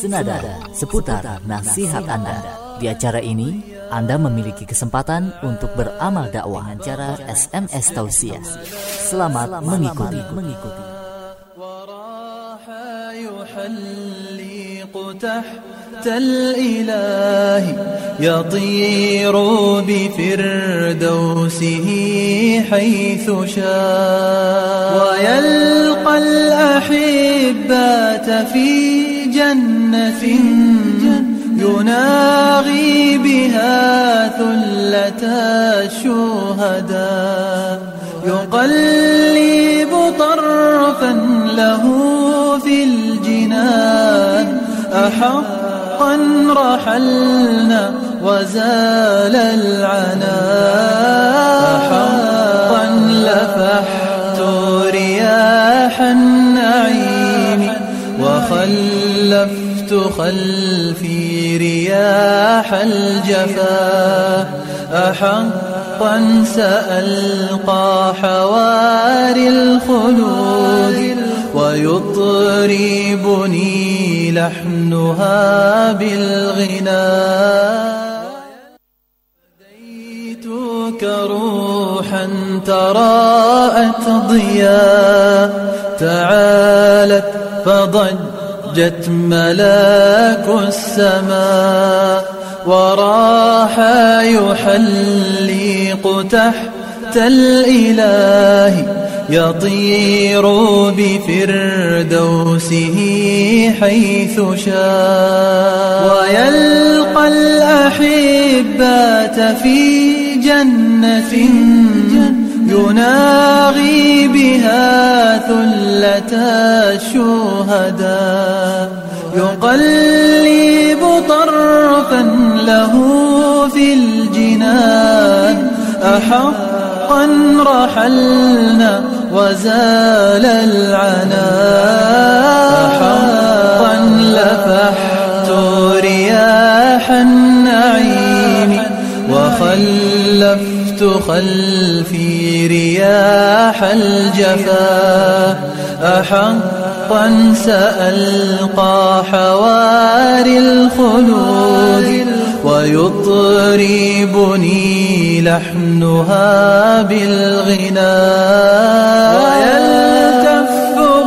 senada seputar nasihat Anda. Di acara ini, Anda memiliki kesempatan untuk beramal dakwah dengan cara SMS tausiah. Selamat mengikuti. mengikuti. تحت الإله يطير بفردوسه حيث شاء ويلقى الأحبات في جنة يناغي بها ثلة الشهداء. يقلب طرفا له في الجنان. أحقا رحلنا وزال العنا أحقا لفحت رياح خلفي رياح الجفا. أحقا سألقى حواري الخلود ويطربني لحنها بالغناء روحا تراءت ضياء تعالت فضجت ملاك السماء وراح يحلق تحت الإله يطير بفردوسه حيث شاء. ويلقى الأحبات في جنة يناغي بها ثلة الشهداء. يقلب طرفا له في الجنان. أحقا رحلنا وزال العنا أحقا لفحت رياح النعيم خلفي رياح الجفا أحقا سألقى حواري الخلود ويطربني لحنها بالغناء ويلتف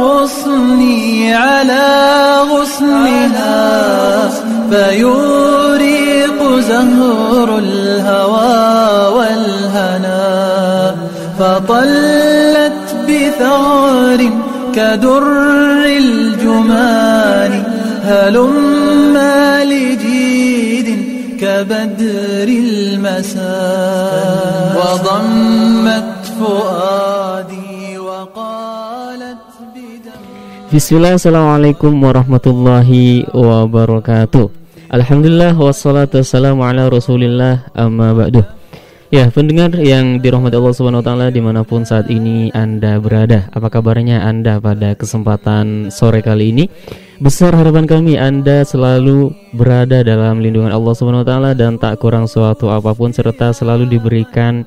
غصني على غصنها فيوريق زهر الهوى والهنا فطلت بثغر كدر الجمان هلما لجيد كبدر المساء وضمت فؤادي وقالت بدم. Bismillah, Assalamualaikum warahmatullahi wabarakatuh Alhamdulillah, wassalatu wassalamu ala rasulillah amma ba'du Ya, pendengar yang dirahmati Allah Subhanahu wa taala di mana pun saat ini Anda berada. Apa kabarnya Anda pada kesempatan sore kali ini? Besar harapan kami Anda selalu berada dalam lindungan Allah Subhanahu wa taala dan tak kurang suatu apa pun serta selalu diberikan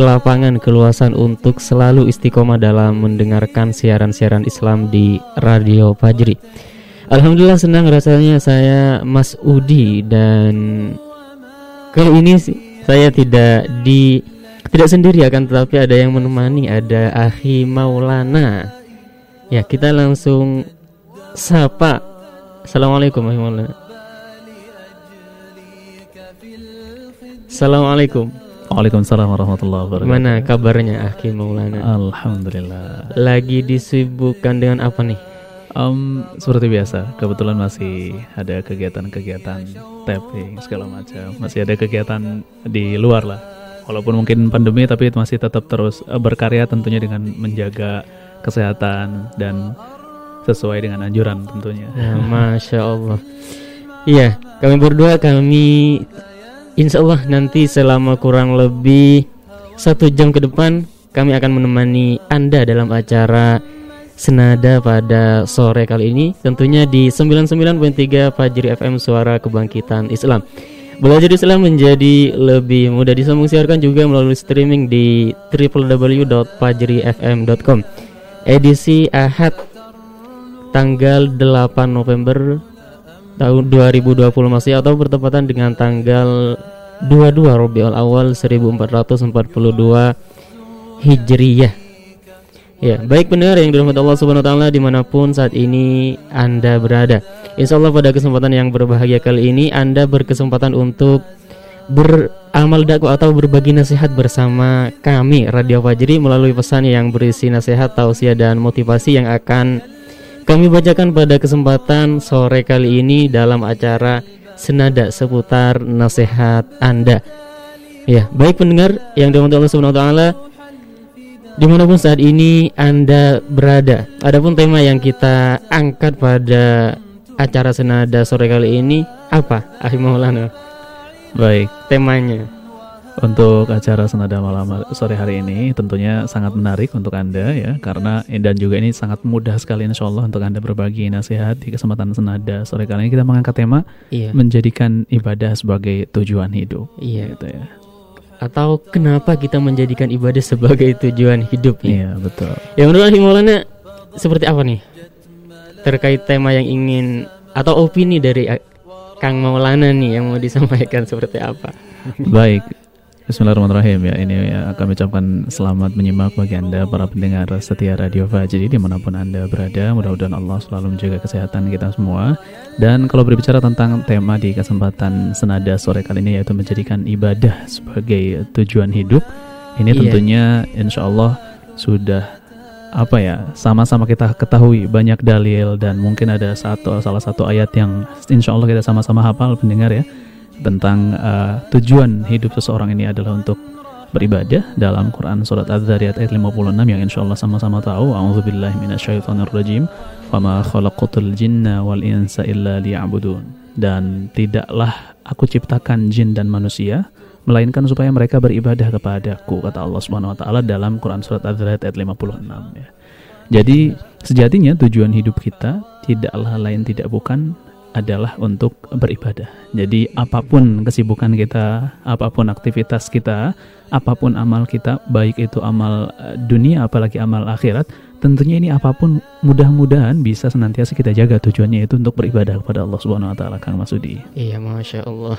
kelapangan keluasan untuk selalu istiqomah dalam mendengarkan siaran-siaran Islam di Radio Fajri. Alhamdulillah senang rasanya saya Mas Udi dan kali ini saya tidak di tidak sendiri akan tetapi ada yang menemani ada Ahi Maulana. Ya, kita langsung sapa. Assalamualaikum Ahi Maulana. Assalamualaikum. Waalaikumsalam warahmatullahi wabarakatuh. Mana kabarnya Ahi Maulana? Alhamdulillah. Lagi disibukkan dengan apa nih? Um, seperti biasa, kebetulan masih ada kegiatan-kegiatan tapping segala macam. Masih ada kegiatan di luar lah. Walaupun mungkin pandemi tapi masih tetap terus eh, berkarya tentunya dengan menjaga kesehatan dan sesuai dengan anjuran tentunya. Ya, Masya Allah. Iya, kami berdua kami Insya Allah nanti selama kurang lebih satu jam ke depan kami akan menemani Anda dalam acara Senada pada sore kali ini tentunya di 99.3 Fajri FM Suara Kebangkitan Islam. Belajar Islam menjadi lebih mudah disambung siarkan juga melalui streaming di www.fajrifm.com. Edisi Ahad tanggal 8 November tahun 2020 masih atau bertepatan dengan tanggal 22 Rabiul Awal 1442 Hijriyah. Ya, baik benar yang dirahmati Allah Subhanahu wa taala di mana pun saat ini Anda berada. Insya Allah pada kesempatan yang berbahagia kali ini Anda berkesempatan untuk beramal dakwah atau berbagi nasihat bersama kami Radio Fajri melalui pesan yang berisi nasihat, tausiah dan motivasi yang akan kami bacakan pada kesempatan sore kali ini dalam acara senada seputar nasihat Anda. Ya, baik pendengar yang dirahmati Allah Subhanahu wa taala, di mana pun saat ini Anda berada. Adapun tema yang kita angkat pada acara senada sore kali ini apa? Ahli Maulana. Baik, Temanya. untuk acara senada malam sore hari ini tentunya sangat menarik untuk Anda ya karena dan juga ini sangat mudah sekali insya Allah untuk Anda berbagi nasihat di kesempatan senada sore kali ini kita mengangkat tema Iya. menjadikan ibadah sebagai tujuan hidup Iya. gitu ya. Atau kenapa kita menjadikan ibadah sebagai tujuan hidup ya? Iya, betul. Ya menurut Maulana seperti apa nih terkait tema yang ingin atau opini dari eh, Kang Maulana nih yang mau disampaikan seperti apa? Baik. Bismillahirrahmanirrahim. Ya ini ya, kami ucapkan selamat menyimak bagi anda para pendengar setia Radio Fajri di mana pun anda berada. Mudah-mudahan Allah selalu menjaga kesehatan kita semua. Dan kalau berbicara tentang tema di kesempatan senada sore kali ini yaitu menjadikan ibadah sebagai tujuan hidup ini Iya. tentunya insya Allah sudah apa ya sama-sama kita ketahui banyak dalil dan mungkin ada satu salah satu ayat yang insya Allah kita sama-sama hafal pendengar ya tentang uh, tujuan hidup seseorang ini adalah untuk beribadah dalam Quran surat Az-Zariyat ayat 56 yang insya Allah sama-sama tahu. A'udzubillahi minasyaitonirrajim. Wama khalaqatul jinna wal insa illa liya'budun. Dan tidaklah aku ciptakan jin dan manusia melainkan supaya mereka beribadah kepadaku kata Allah Subhanahu wa taala dalam Quran surat Az-Zariyat ayat 56 ya. Jadi sejatinya tujuan hidup kita tidaklah lain tidak bukan adalah untuk beribadah. Jadi apa pun kesibukan kita, apa pun aktivitas kita, apa pun amal kita, baik itu amal eh, dunia apalagi amal akhirat, tentunya ini apa pun mudah-mudahan bisa senantiasa kita jaga tujuannya itu untuk beribadah kepada Allah Subhanahu wa taala Kang Masudi. Iya, masya Allah.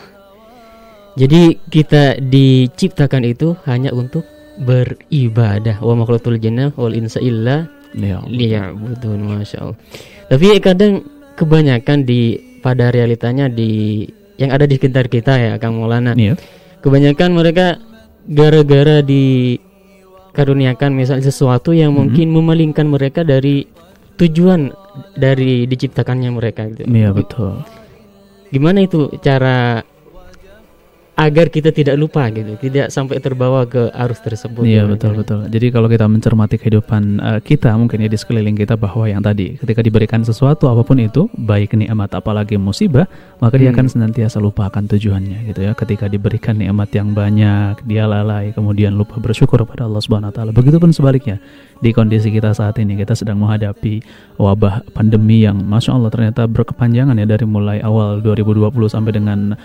Jadi kita diciptakan itu hanya untuk beribadah. Wa makhlukul jannah wal insa illa Ya. liya'budun, masya Allah. Tapi kadang kebanyakan di pada realitanya di yang ada di sekitar kita ya, Kang Maulana. Iya. Kebanyakan mereka gara-gara dikaruniakan misalnya sesuatu yang mungkin memalingkan mereka dari tujuan dari diciptakannya mereka gitu. Iya betul. Gimana itu cara agar kita tidak lupa gitu, tidak sampai terbawa ke arus tersebut. Iya Gimana betul betul. Jadi kalau kita mencermati kehidupan eh, kita mungkin ya di sekeliling kita bahwa yang tadi ketika diberikan sesuatu apa pun itu baik nikmat apalagi musibah maka dia Hmm. akan senantiasa lupa akan tujuannya gitu ya. Ketika diberikan nikmat yang banyak dia lalai kemudian lupa bersyukur kepada Allah Subhanahu wa taala. Begitupun sebaliknya di kondisi kita saat ini kita sedang menghadapi wabah pandemi yang masya Allah ternyata berkepanjangan ya dari mulai awal 2020 sampai dengan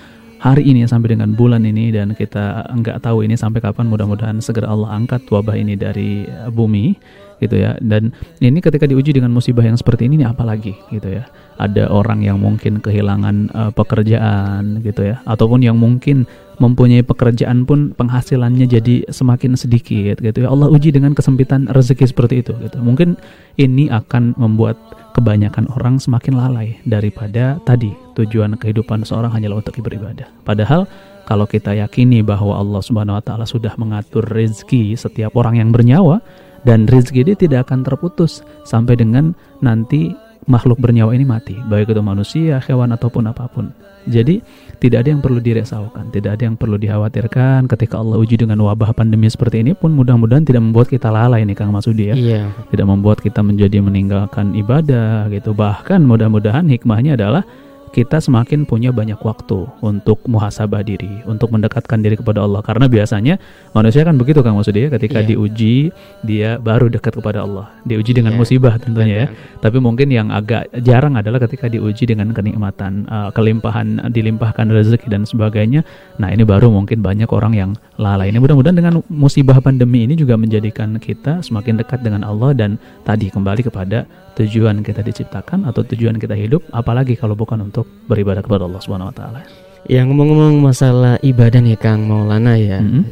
hari ini sampai dengan bulan ini dan kita nggak tahu ini sampai kapan. Mudah-mudahan segera Allah angkat wabah ini dari eh, bumi gitu ya. Dan ini ketika diuji dengan musibah yang seperti ini ini apa lagi gitu ya. Ada orang yang mungkin kehilangan eh, pekerjaan gitu ya. Ataupun yang mungkin mempunyai pekerjaan pun penghasilannya jadi semakin sedikit gitu ya. Allah uji dengan kesempitan rezeki seperti itu gitu. Mungkin ini akan membuat kebanyakan orang semakin lalai daripada tadi tujuan kehidupan seorang hanyalah untuk beribadah. Padahal kalau kita yakini bahwa Allah Subhanahu wa taala sudah mengatur rezeki setiap orang yang bernyawa dan rezeki dia tidak akan terputus sampai dengan nanti makhluk bernyawa ini mati, baik itu manusia, hewan ataupun apa pun. Jadi tidak ada yang perlu diresaukan, tidak ada yang perlu dikhawatirkan ketika Allah uji dengan wabah pandemi seperti ini pun mudah-mudahan tidak membuat kita lalai nih Kang Masudi ya Iya. tidak membuat kita menjadi meninggalkan ibadah gitu bahkan mudah-mudahan hikmahnya adalah kita semakin punya banyak waktu untuk muhasabah diri, untuk mendekatkan diri kepada Allah. Karena biasanya manusia kan begitu Kang maksudnya ketika Iya. diuji dia baru dekat kepada Allah. Diuji dengan Iya. musibah tentunya ya. Benar. Tapi mungkin yang agak jarang adalah ketika diuji dengan kenikmatan, uh, kelimpahan, dilimpahkan rezeki dan sebagainya. Nah ini baru mungkin banyak orang yang lalai. Ini mudah-mudahan dengan musibah pandemi ini juga menjadikan kita semakin dekat dengan Allah dan tadi kembali kepada tujuan kita diciptakan atau tujuan kita hidup apalagi kalau bukan untuk beribadah kepada Allah Subhanahu wa taala. Ya ngomong-ngomong masalah ibadah nih Kang Maulana ya. Mm-hmm.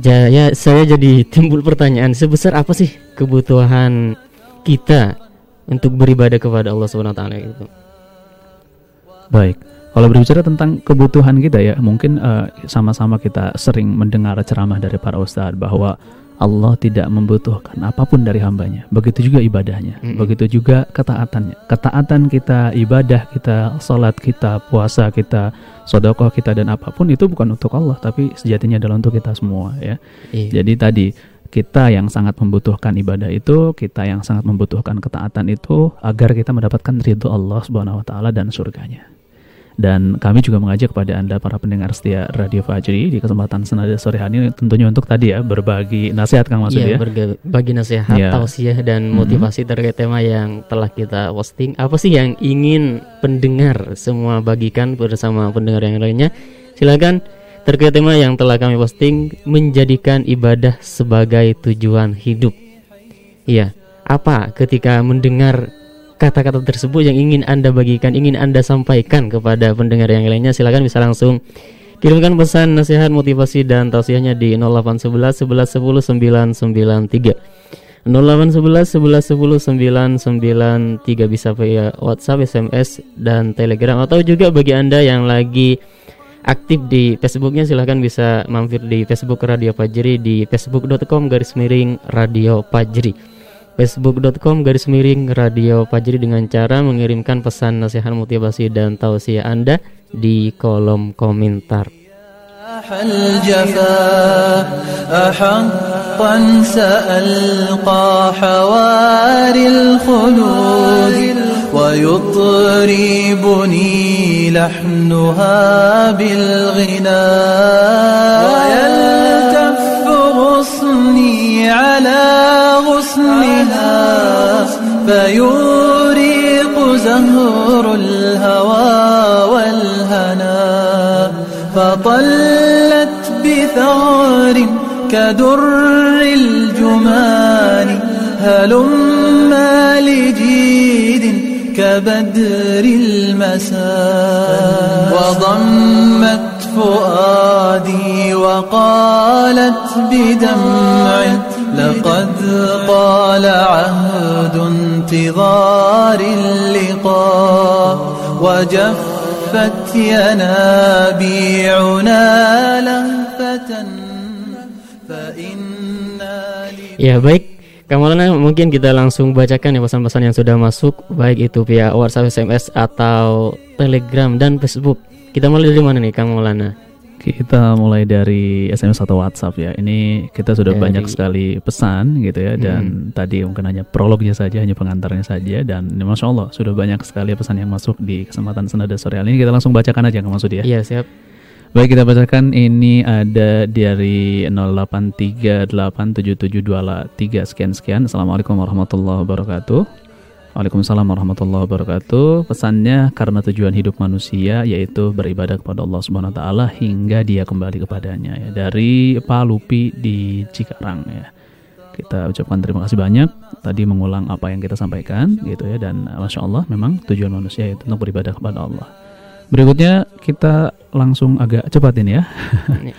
Ja- ya saya jadi timbul pertanyaan sebesar apa sih kebutuhan kita untuk beribadah kepada Allah Subhanahu wa taala itu. Baik. Kalau berbicara tentang kebutuhan kita ya, mungkin eh, sama-sama kita sering mendengar ceramah dari para ustadz bahwa Allah tidak membutuhkan apa pun dari hambanya. Begitu juga ibadahnya, Mm-mm. begitu juga ketaatannya. Ketaatan kita, ibadah kita, sholat kita, puasa kita, sodokoh kita dan apa pun itu bukan untuk Allah, tapi sejatinya adalah untuk kita semua ya. Iya. Jadi tadi kita yang sangat membutuhkan ibadah itu, kita yang sangat membutuhkan ketaatan itu agar kita mendapatkan ridho Allah Subhanahu wa taala dan surganya. Dan kami juga mengajak kepada Anda para pendengar setia Radio Fajri di kesempatan senada sore hari ini tentunya untuk tadi ya berbagi nasihat Kang Masud Iya, ya. berga- bagi nasihat, Iya. tausiah dan Mhm. motivasi terkait tema yang telah kita posting. Apa sih yang ingin pendengar semua bagikan bersama pendengar yang lainnya? Silakan terkait tema yang telah kami posting menjadikan ibadah sebagai tujuan hidup. Iya, apa ketika mendengar kata-kata tersebut yang ingin Anda bagikan, ingin Anda sampaikan kepada pendengar yang lainnya? Silakan bisa langsung Kirimkan pesan nasihat motivasi dan tausiahnya di 0811 11 10 993 0811 11 10 993 bisa via WhatsApp, SMS dan Telegram. Atau juga bagi Anda yang lagi aktif di Facebooknya silahkan bisa mampir di Facebook Radio Fajri di facebook.com garis miring Radio Fajri facebook.com garis miring Radio Fajri dengan cara mengirimkan pesan nasihat motivasi dan tausiah Anda di kolom komentar الجفا أحقا سألقى حواري الخلود ويطربني لحنها بالغنى فيوريق زهر الهوى والهنا فطلت بثغر كدر الجمان هلما لجيد كبدر المساء وضمت فؤادي وقالت بدمع لقد طال عهد انتظار اللقاء وجفت ينابيعنا لهفة فإنا Ya baik Kang Maulana mungkin kita langsung bacakan ya pesan-pesan yang sudah masuk Baik itu via WhatsApp, SMS atau Telegram dan Facebook Kita mulai dari mana nih Kang Maulana? Kita mulai dari SMS atau WhatsApp ya. Ini kita sudah Dari- banyak sekali pesan gitu ya dan tadi mungkin hanya prolognya saja, hanya pengantarnya saja dan ini masya Allah sudah banyak sekali pesan yang masuk di kesempatan senada sore hari ini. Kita langsung bacakan aja Kang Masud ya. Iya siap Baik kita bacakan ini ada dari 08387723 sekian sekian. Assalamualaikum warahmatullahi wabarakatuh. Waalaikumsalam warahmatullahi wabarakatuh. Pesannya karena tujuan hidup manusia yaitu beribadah kepada Allah Subhanahu wa taala hingga dia kembali kepadanya ya. Dari Pak Lupi di Cikarang ya. Kita ucapkan terima kasih banyak tadi mengulang apa yang kita sampaikan gitu ya dan masya Allah memang tujuan manusia itu untuk beribadah kepada Allah. Berikutnya kita langsung agak cepat ini ya.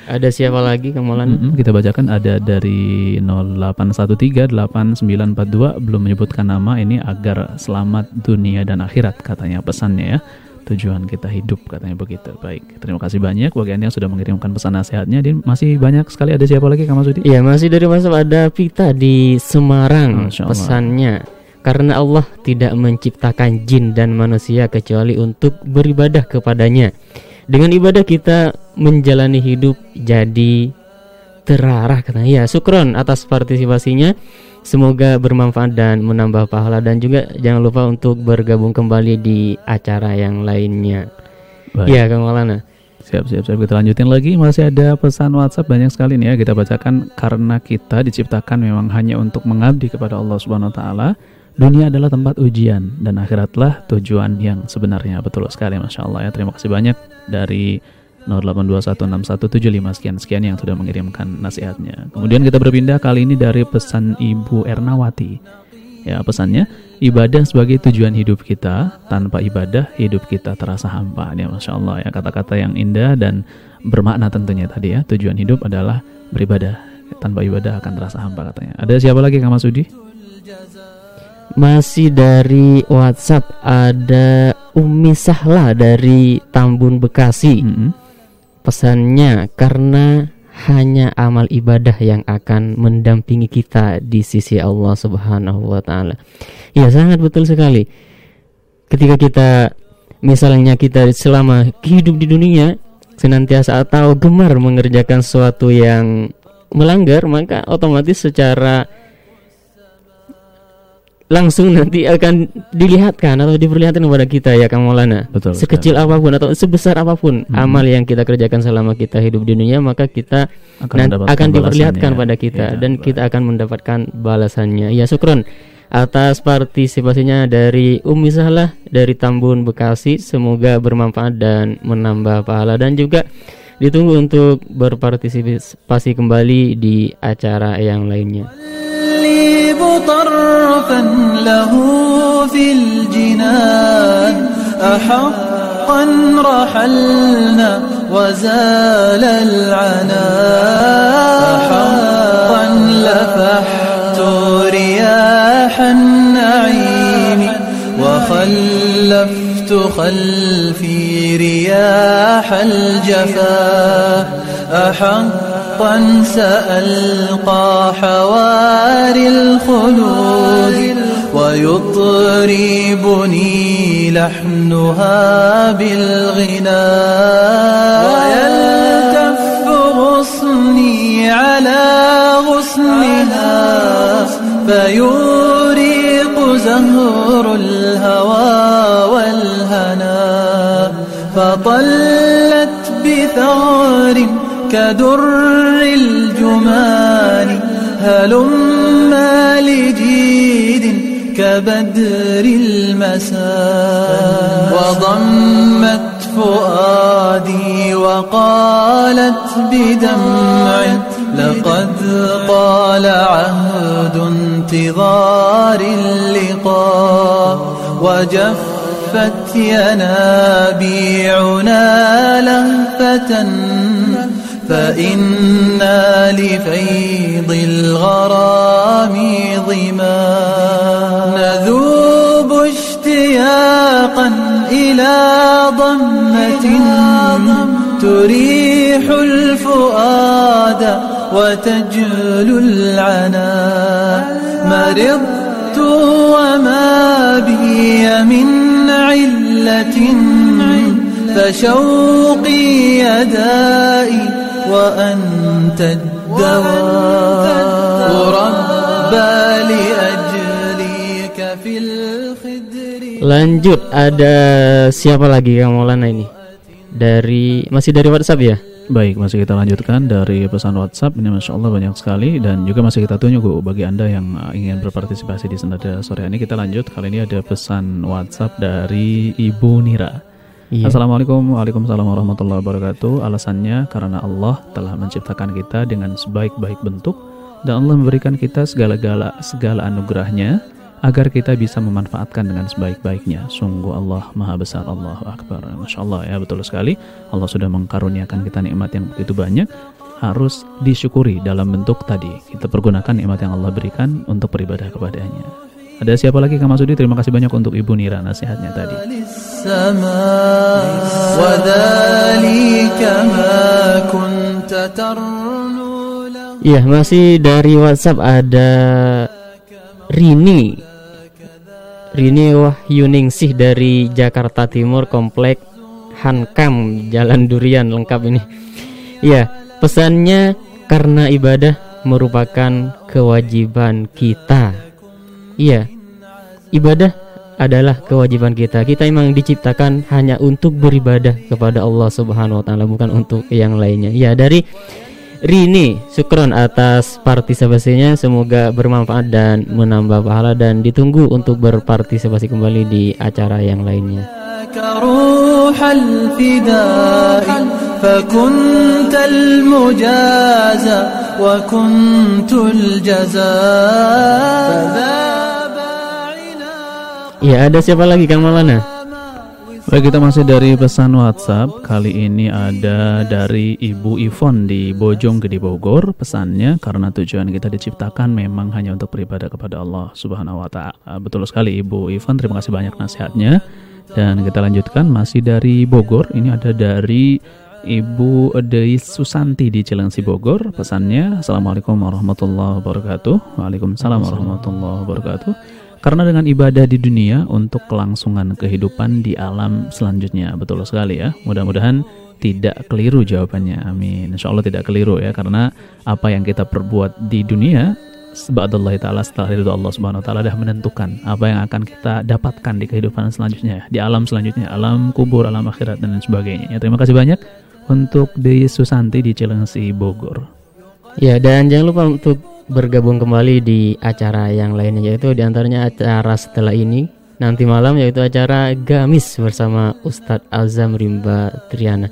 Ada siapa lagi Kang Maulana? Mm-mm, kita bacakan ada dari 08138942 belum menyebutkan nama ini agar selamat dunia dan akhirat katanya pesannya ya. Tujuan kita hidup katanya begitu. Baik, terima kasih banyak bagi Anda yang sudah mengirimkan pesan nasihatnya. Dan masih banyak sekali ada siapa lagi Kang Masudi? Iya masih dari WhatsApp ada Pita di Semarang. Pesannya Karena Allah tidak menciptakan jin dan manusia kecuali untuk beribadah kepadanya Dengan ibadah kita menjalani hidup jadi terarah katanya Ya syukron atas partisipasinya Semoga bermanfaat dan menambah pahala Dan juga jangan lupa untuk bergabung kembali di acara yang lainnya Baik. Iya Kang Maulana Siap, siap, siap. Kita lanjutin lagi. Masih ada pesan WhatsApp banyak sekali nih ya. Kita bacakan karena kita diciptakan memang hanya untuk mengabdi kepada Allah Subhanahu wa taala. Dunia adalah tempat ujian dan akhiratlah tujuan yang sebenarnya. Betul sekali Masya Allah ya. Terima kasih banyak dari 08216175 sekian sekian yang sudah mengirimkan nasihatnya. Kemudian kita berpindah kali ini dari pesan Ibu Ernawati Ya, pesannya ibadah sebagai tujuan hidup kita. Tanpa ibadah hidup kita terasa hampa. Ya, masya Allah ya kata-kata yang indah dan bermakna tentunya tadi ya. Tujuan hidup adalah beribadah. Tanpa ibadah akan terasa hampa katanya. Ada siapa lagi Kang Masudi? Masih dari WhatsApp ada Umi Sahla dari Tambun Bekasi. Mm-mm. Pesannya karena hanya amal ibadah yang akan mendampingi kita di sisi Allah Subhanahu wa taala. Ya, sangat betul sekali. Ketika kita misalnya kita selama hidup di dunia senantiasa atau gemar mengerjakan sesuatu yang melanggar, maka otomatis secara langsung nanti akan dilihatkan atau diperlihatkan kepada kita ya Kang Maulana. Betul Sekecil apa pun atau sebesar apa pun Hmm. amal yang kita kerjakan selama kita hidup di dunia maka kita Akan akan diperlihatkan pada kita Ya, dan baik. kita akan mendapatkan balasannya. Ya syukron atas partisipasinya dari Umi Sahlah dari Tambun Bekasi semoga bermanfaat dan menambah pahala dan juga ditunggu untuk berpartisipasi kembali di acara yang lainnya. له في الجنان. أحقا رحلنا وزال العنا أحقا لفحت رياح النعيم وخلفت خلفي رياح الجفا أحقا سألقى حواري الخلود. ويطربني لحنها بالغنى. ويلتف غصني على غصنها فيوريق زهر الهوى والهنا. فطلت بثغر كدر الجمان هلما لجيد كبدر المساء وضمت فؤادي وقالت بدمع لقد طال عهد انتظار اللقاء وجفت ينابيعنا لهفة فإنا لفيض الغرام ظما. نذوب اشتياقا إلى ضمة تريح الفؤاد وتجلو العنا. مرضت وما بي من علة فشوقي يدائي. وأنت الدواء ربى لأجليك في الخدر Lanjut ada siapa lagi Kang Maulana ini? Dari masih dari WhatsApp ya? Baik, masih kita lanjutkan dari pesan WhatsApp ini Masya Allah banyak sekali dan juga masih kita tunggu bagi Anda yang uh, ingin berpartisipasi di senada sore ini kita lanjut kali ini ada pesan WhatsApp dari Ibu Nira Iya. Assalamualaikum Waalaikumsalam warahmatullahi wabarakatuh. Alasannya karena Allah telah menciptakan kita dengan sebaik-baik bentuk Dan Allah memberikan kita segala-gala segala anugerahnya Agar kita bisa memanfaatkan dengan sebaik-baiknya. Sungguh Allah maha besar Allahu Akbar. Masya Allah ya betul sekali. Allah sudah mengkaruniakan kita nikmat yang begitu banyak. Harus disyukuri dalam bentuk tadi. Kita pergunakan nikmat yang Allah berikan untuk beribadah kepadanya. Ada siapa lagi Kang Masudi? Terima kasih banyak untuk Ibu Nira nasihatnya tadi. للسماء وذلك ما كنت ترنو له Iya, masih dari WhatsApp ada Rini. Rini Wahyuningsih dari Jakarta Timur Komplek Hankam Jalan Durian lengkap ini. Iya, pesannya karena ibadah merupakan kewajiban kita. Iya. Ibadah adalah kewajiban kita. Kita memang diciptakan hanya untuk beribadah kepada Allah Subhanahu wa taala bukan untuk yang lainnya. Ya, dari Rini, syukron atas partisipasinya. Semoga bermanfaat dan menambah pahala dan ditunggu untuk berpartisipasi kembali di acara yang lainnya. روح الفداء فكنت المجازى وكنت الجزاء فذاب Ya, ada siapa lagi Kang Maulana? Baik, kita masih dari pesan WhatsApp. Kali ini ada dari Ibu Ivon di Bojong Gede Bogor. Pesannya karena tujuan kita diciptakan memang hanya untuk beribadah kepada Allah Subhanahu wa taala. Betul sekali Ibu Ivon, terima kasih banyak nasihatnya. Dan kita lanjutkan masih dari Bogor. Ini ada dari Ibu Deis Susanti di Cilengsi Bogor. Pesannya, Assalamualaikum warahmatullahi wabarakatuh. Waalaikumsalam warahmatullahi wabarakatuh. Karena dengan ibadah di dunia untuk kelangsungan kehidupan di alam selanjutnya. Betul sekali ya. Mudah-mudahan tidak keliru jawabannya. Amin. Insya Allah tidak keliru ya. Karena apa yang kita perbuat di dunia Subhanallah ta'ala setelah itu Allah subhanahu wa ta'ala dah menentukan apa yang akan kita dapatkan di kehidupan selanjutnya di alam selanjutnya alam kubur alam akhirat dan lain sebagainya ya, terima kasih banyak untuk Dewi Susanti di Cilengsi Bogor ya dan jangan lupa untuk bergabung kembali di acara yang lainnya yaitu diantaranya acara setelah ini nanti malam yaitu acara Gamis bersama Ustadz Azam Rimba Triana.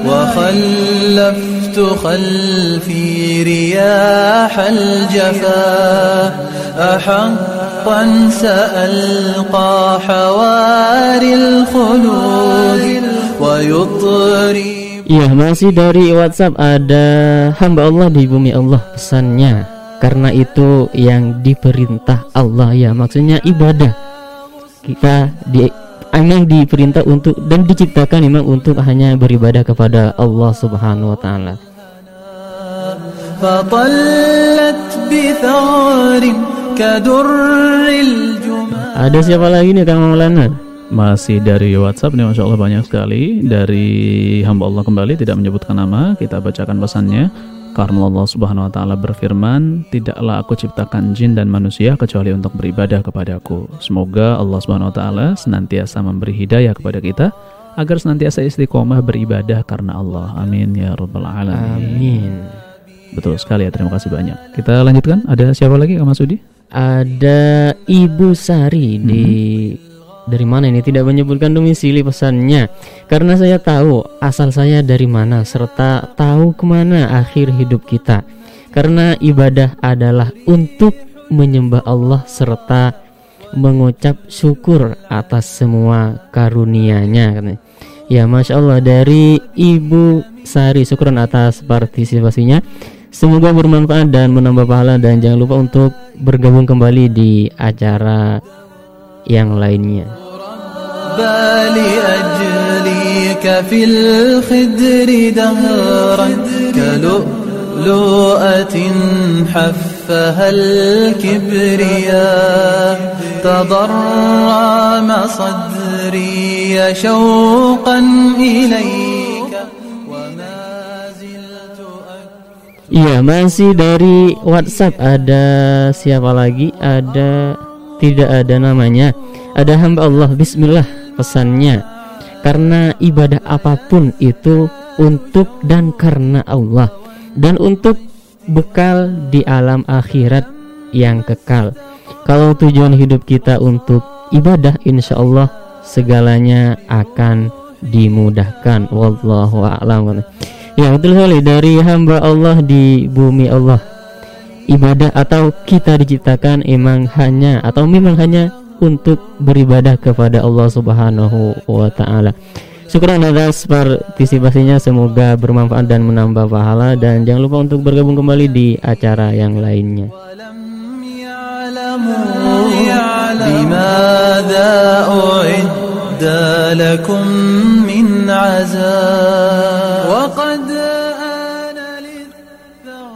وخلفت خلفي رياح الجفا أحقا سألقى حواري الخلود ويطري Iya masih dari WhatsApp ada hamba Allah di bumi Allah pesannya karena itu yang diperintah Allah ya maksudnya ibadah kita di emang diperintah untuk dan diciptakan memang untuk hanya beribadah kepada Allah Subhanahu wa taala. Ada siapa lagi nih Kang Maulana? Masih dari WhatsApp nih Masya Allah banyak sekali Dari hamba Allah kembali tidak menyebutkan nama Kita bacakan pesannya karena Allah Subhanahu wa taala berfirman, "Tidaklah aku ciptakan jin dan manusia kecuali untuk beribadah kepadaku." Semoga Allah Subhanahu wa taala senantiasa memberi hidayah kepada kita agar senantiasa istiqomah beribadah karena Allah. Amin ya rabbal alamin. Amin. Betul sekali ya, terima kasih banyak. Kita lanjutkan. Ada siapa lagi Kak Masudi? Ada Ibu Sari di hmm dari mana ini? Tidak menyebutkan domisili pesannya. Karena saya tahu asal saya dari mana serta tahu ke mana akhir hidup kita. Karena ibadah adalah untuk menyembah Allah serta mengucap syukur atas semua karunia-Nya. Ya masya Allah dari Ibu Sari syukuran atas partisipasinya. Semoga bermanfaat dan menambah pahala dan jangan lupa untuk bergabung kembali di acara yang lainnya. لأجليك في الخدر دهرا كلؤلؤة حفها الكبرياء تضرم صدري شوقا إليك Iya masih dari WhatsApp ada siapa lagi ada tidak ada namanya. Ada hamba Allah Bismillah pesannya. Karena ibadah apa pun itu untuk dan karena Allah. Dan untuk bekal di alam akhirat yang kekal. Kalau tujuan hidup kita untuk ibadah insya Allah segalanya akan dimudahkan. Wallahu a'lam. Ya betul sekali. Dari hamba Allah di bumi Allah ibadah atau kita diciptakan emang hanya atau memang hanya untuk beribadah kepada Allah Subhanahu wa taala. Syukur atas partisipasinya semoga bermanfaat dan menambah pahala dan jangan lupa untuk bergabung kembali di acara yang lainnya.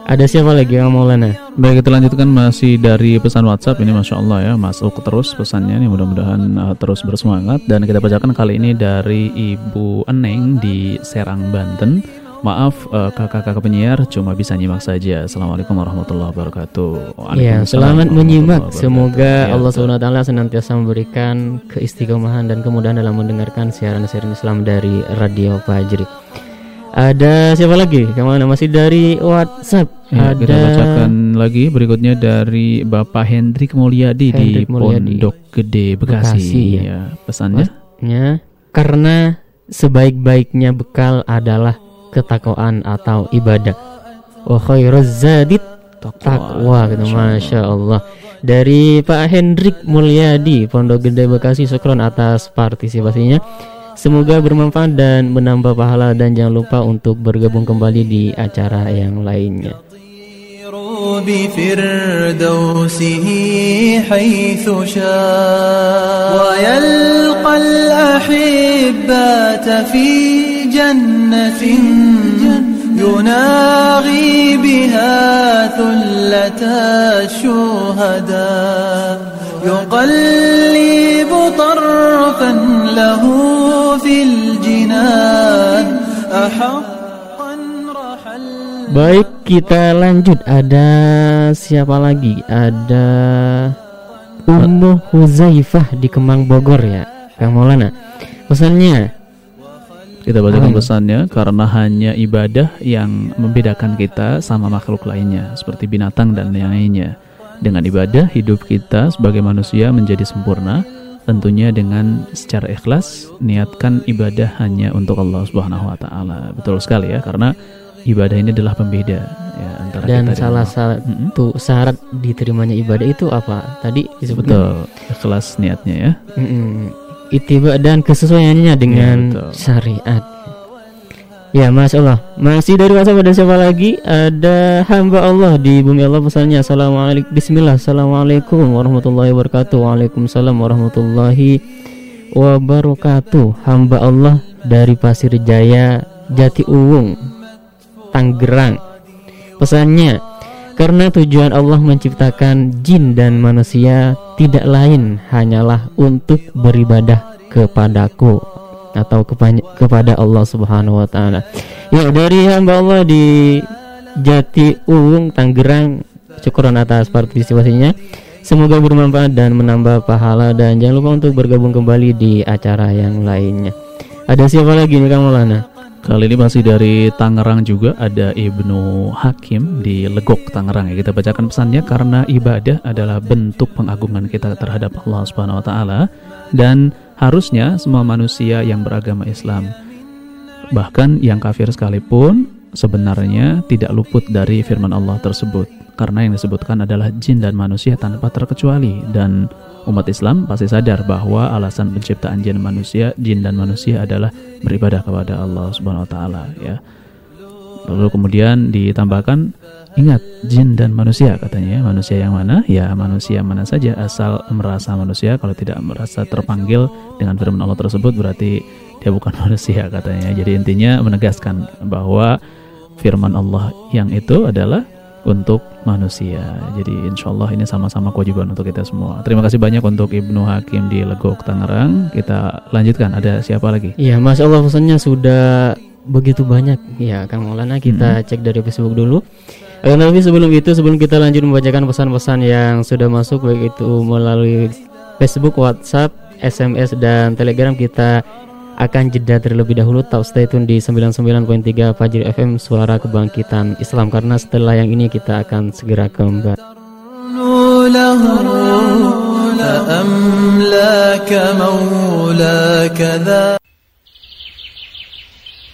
Ada siapa lagi yang mau Lana? Baik kita lanjutkan masih dari pesan WhatsApp ini Masya Allah ya masuk terus pesannya nih mudah-mudahan uh, terus bersemangat dan kita bacakan kali ini dari Ibu Eneng di Serang Banten Maaf uh, kakak-kakak penyiar cuma bisa nyimak saja. Assalamualaikum warahmatullahi wabarakatuh. Ya, selamat menyimak. Semoga ya, Allah Subhanahu wa taala senantiasa memberikan keistiqomahan dan kemudahan dalam mendengarkan siaran-siaran Islam dari Radio Fajri. Ada siapa lagi? Ke mana masih dari WhatsApp? Ya, Ada kita bacakan lagi berikutnya dari Bapak Hendrik Mulyadi Hendrik di Mulyadi. Pondok Gede Bekasi. Bekasi ya. ya. Pesannya? Maksudnya, karena sebaik-baiknya bekal adalah ketakwaan atau ibadah. Wa khairuz zadit takwa gitu Masya Allah dari Pak Hendrik Mulyadi Pondok Gede Bekasi Sukron atas partisipasinya Semoga bermanfaat dan menambah pahala dan jangan lupa untuk bergabung kembali di acara yang lainnya. بفردوسه حيث شاء ويلقى الأحبة في جنة يناغي بها ثلة الشهداء يقلب طرفا له في الجنان أحقا رحل Baik, kita lanjut. Ada siapa lagi? Ada Ummu Huzaifah di Kemang Bogor ya, Kang Maulana. Pesannya, Kita bacakan Amin. pesannya karena hanya ibadah yang membedakan kita sama makhluk lainnya seperti binatang dan yang lainnya. Dengan ibadah hidup kita sebagai manusia menjadi sempurna. Tentunya dengan secara ikhlas niatkan ibadah hanya untuk Allah Subhanahu wa taala. Betul sekali ya karena ibadah ini adalah pembeda ya antara dan kita salah satu syarat diterimanya ibadah itu apa? Tadi disebutkan Betul, ikhlas niatnya ya. Itiba dan kesesuaiannya dengan betul. syariat. Ya, Masya Allah. Masih dari WhatsApp ada siapa lagi? Ada hamba Allah di bumi Allah pesannya. Assalamualaikum. Bismillah. Assalamualaikum warahmatullahi wabarakatuh. Waalaikumsalam warahmatullahi wabarakatuh. Hamba Allah dari Pasir Jaya, Jati Uwung, Tanggerang. Pesannya, karena tujuan Allah menciptakan jin dan manusia tidak lain hanyalah untuk beribadah kepadaku atau kepa- kepada Allah Subhanahu wa taala. Ya, dari hamba Allah di Jati Uwung Tangerang, syukuran atas partisipasinya. Semoga bermanfaat dan menambah pahala dan jangan lupa untuk bergabung kembali di acara yang lainnya. Ada siapa lagi nih Kang Maulana? Kali ini masih dari Tangerang juga ada Ibnu Hakim di Legok Tangerang ya. Kita bacakan pesannya karena ibadah adalah bentuk pengagungan kita terhadap Allah Subhanahu wa taala dan harusnya semua manusia yang beragama Islam bahkan yang kafir sekalipun sebenarnya tidak luput dari firman Allah tersebut karena yang disebutkan adalah jin dan manusia tanpa terkecuali dan umat Islam pasti sadar bahwa alasan penciptaan jin manusia jin dan manusia adalah beribadah kepada Allah Subhanahu wa taala ya. Lalu kemudian ditambahkan ingat jin dan manusia katanya ya. manusia yang mana? Ya manusia mana saja. Asal merasa manusia kalau tidak merasa terpanggil dengan firman Allah tersebut berarti dia bukan manusia katanya jadi intinya menegaskan bahwa firman Allah yang itu adalah untuk manusia. Jadi insya Allah ini sama-sama kewajiban untuk kita semua. Terima kasih banyak untuk Ibnu Hakim di Legok Tangerang. Kita lanjutkan. Ada siapa lagi? Iya, Masya Allah pesannya sudah begitu banyak. Ya, Kang Maulana kita cek dari Facebook dulu. Akan tapi sebelum itu, sebelum kita lanjut membacakan pesan-pesan yang sudah masuk baik itu melalui Facebook, WhatsApp, SMS dan Telegram kita akan jeda terlebih dahulu tak stay tune di 99.3 Fajri FM Suara Kebangkitan Islam karena setelah yang ini kita akan segera kembali.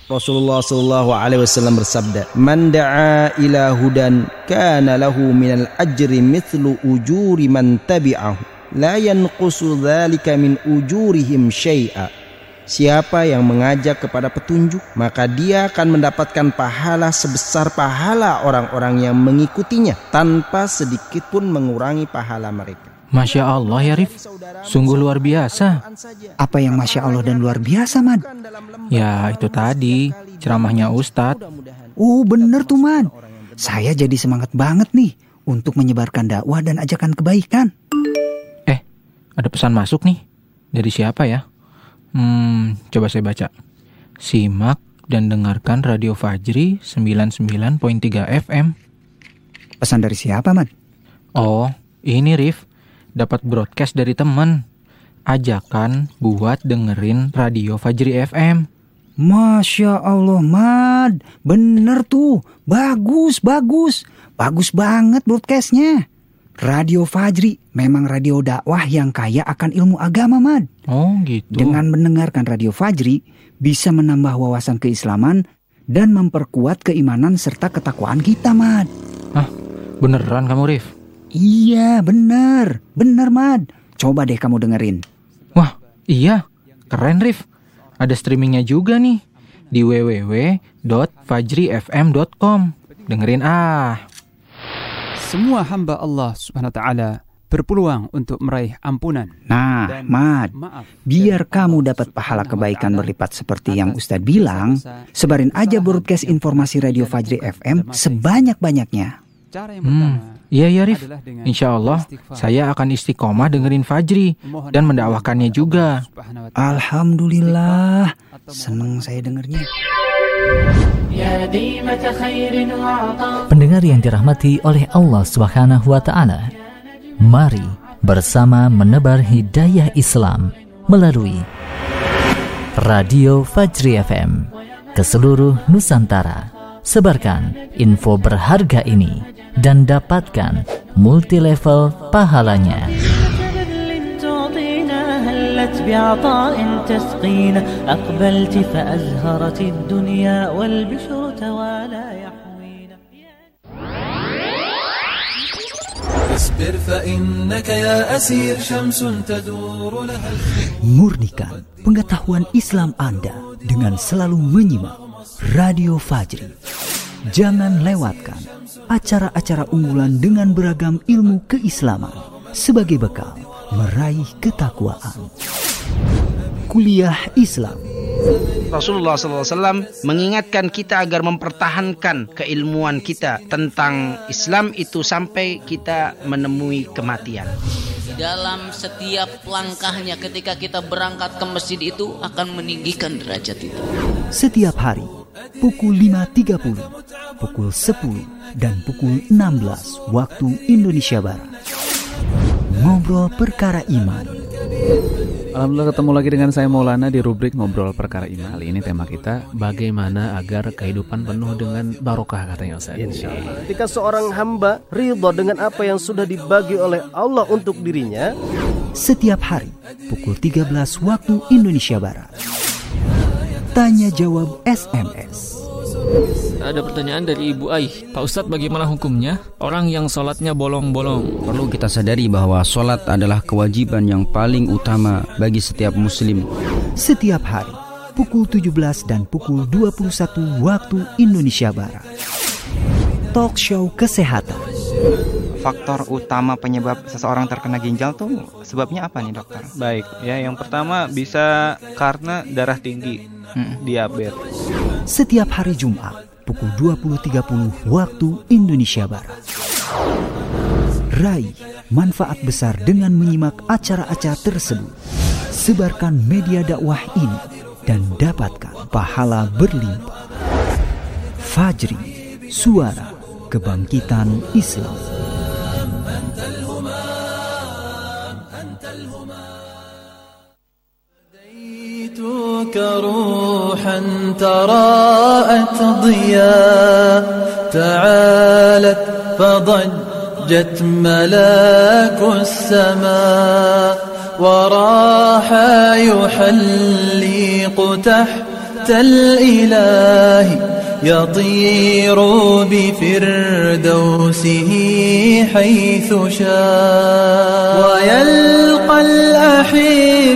Rasulullah Shallallahu Alaihi Wasallam bersabda, "Man da'a ila hudan, kana lahu minal ajri mithlu ujuri man tabi'ahu, la yanqusu dzalika min ujurihim syai'a." Siapa yang mengajak kepada petunjuk, maka dia akan mendapatkan pahala sebesar pahala orang-orang yang mengikutinya, tanpa sedikit pun mengurangi pahala mereka. Masya Allah ya Rif, sungguh luar biasa. Apa yang Masya Allah dan luar biasa, Mad? Ya itu tadi, ceramahnya Ustadz. Oh, bener tuh, Mad. Saya jadi semangat banget nih untuk menyebarkan dakwah dan ajakan kebaikan. Eh, ada pesan masuk nih. Dari siapa ya? Hmm, coba saya baca. Simak dan dengarkan Radio Fajri 99.3 FM. Pesan dari siapa, Mad? Oh, ini Rif. Dapat broadcast dari temen. Ajakan buat dengerin Radio Fajri FM. Masya Allah, Mad. Bener tuh. Bagus, bagus. Bagus banget broadcastnya. Radio Fajri memang radio dakwah yang kaya akan ilmu agama, Mad. Oh gitu. Dengan mendengarkan Radio Fajri, bisa menambah wawasan keislaman dan memperkuat keimanan serta ketakwaan kita, Mad. Hah? Beneran kamu, Rif? Iya, bener. Bener, Mad. Coba deh kamu dengerin. Wah, iya. Keren, Rif. Ada streamingnya juga nih di www.fajrifm.com. Dengerin ah. Semua hamba Allah Subhanahu wa taala berpeluang untuk meraih ampunan. Nah, Mad, biar kamu dapat pahala kebaikan berlipat seperti yang Ustadz bilang, sebarin aja broadcast informasi Radio Fajri FM sebanyak-banyaknya. Cara yang Hmm, pertama iya ya Rif. adalah dengan Insya Allah saya akan istiqomah dengerin Fajri dan mendakwahkannya juga. Alhamdulillah, Atau seneng saya dengernya. Pendengar yang dirahmati oleh Allah Subhanahu wa taala. Mari bersama menebar hidayah Islam melalui Radio Fajri FM ke seluruh Nusantara. Sebarkan info berharga ini dan dapatkan multilevel pahalanya. Murnikan pengetahuan Islam Anda dengan selalu menyimak Radio Fajri. Jangan lewatkan acara-acara unggulan dengan beragam ilmu keislaman sebagai bekal meraih ketakwaan. Kuliah Islam Rasulullah SAW mengingatkan kita agar mempertahankan keilmuan kita tentang Islam itu sampai kita menemui kematian. dalam setiap langkahnya ketika kita berangkat ke masjid itu akan meninggikan derajat itu. setiap hari pukul 5.30, pukul 10 dan pukul 16 waktu Indonesia Barat. Ngobrol perkara iman. Alhamdulillah ketemu lagi dengan saya Maulana di rubrik Ngobrol Perkara Iman. Kali ini tema kita bagaimana agar kehidupan penuh dengan barokah katanya Ustaz. Ketika seorang hamba ridho dengan apa yang sudah dibagi oleh Allah untuk dirinya, Setiap hari pukul 13 waktu Indonesia Barat. Tanya jawab SMS. Ada pertanyaan dari Ibu Ai. Pak Ustadz bagaimana hukumnya? Orang yang sholatnya bolong-bolong. Perlu kita sadari bahwa sholat adalah kewajiban yang paling utama bagi setiap muslim. Setiap hari pukul 17 dan pukul 21 waktu Indonesia Barat. Talk show kesehatan. faktor utama penyebab seseorang terkena ginjal tuh sebabnya apa nih dokter? Baik, ya yang pertama bisa karena darah tinggi, diabetes. Setiap hari Jumat pukul 20.30 waktu Indonesia Barat. Raih manfaat besar dengan menyimak acara-acara tersebut. Sebarkan media dakwah ini dan dapatkan pahala berlimpah. Fajri, suara kebangkitan Islam. أتيتك روحا تراءت ضياء تعالت فضجت ملاك السماء وراح يحلق تحت الإله يطير بفردوسه حيث شاء ويلقى الأحبات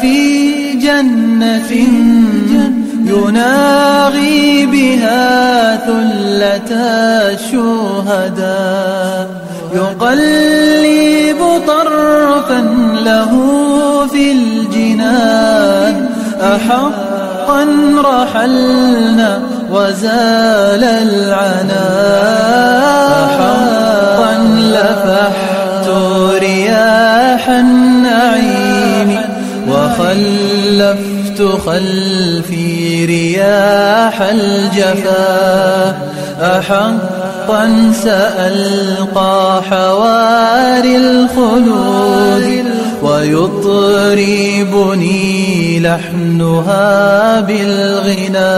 في جنة يناغي بها ثلة الشهداء. يقلب طرفا له في الجنان. أحقا رحلنا وزال العنا أحقا لفحت رياح خلفي رياح الجفا. أحقا سألقى حواري الخلود ويطربني لحنها بالغنى.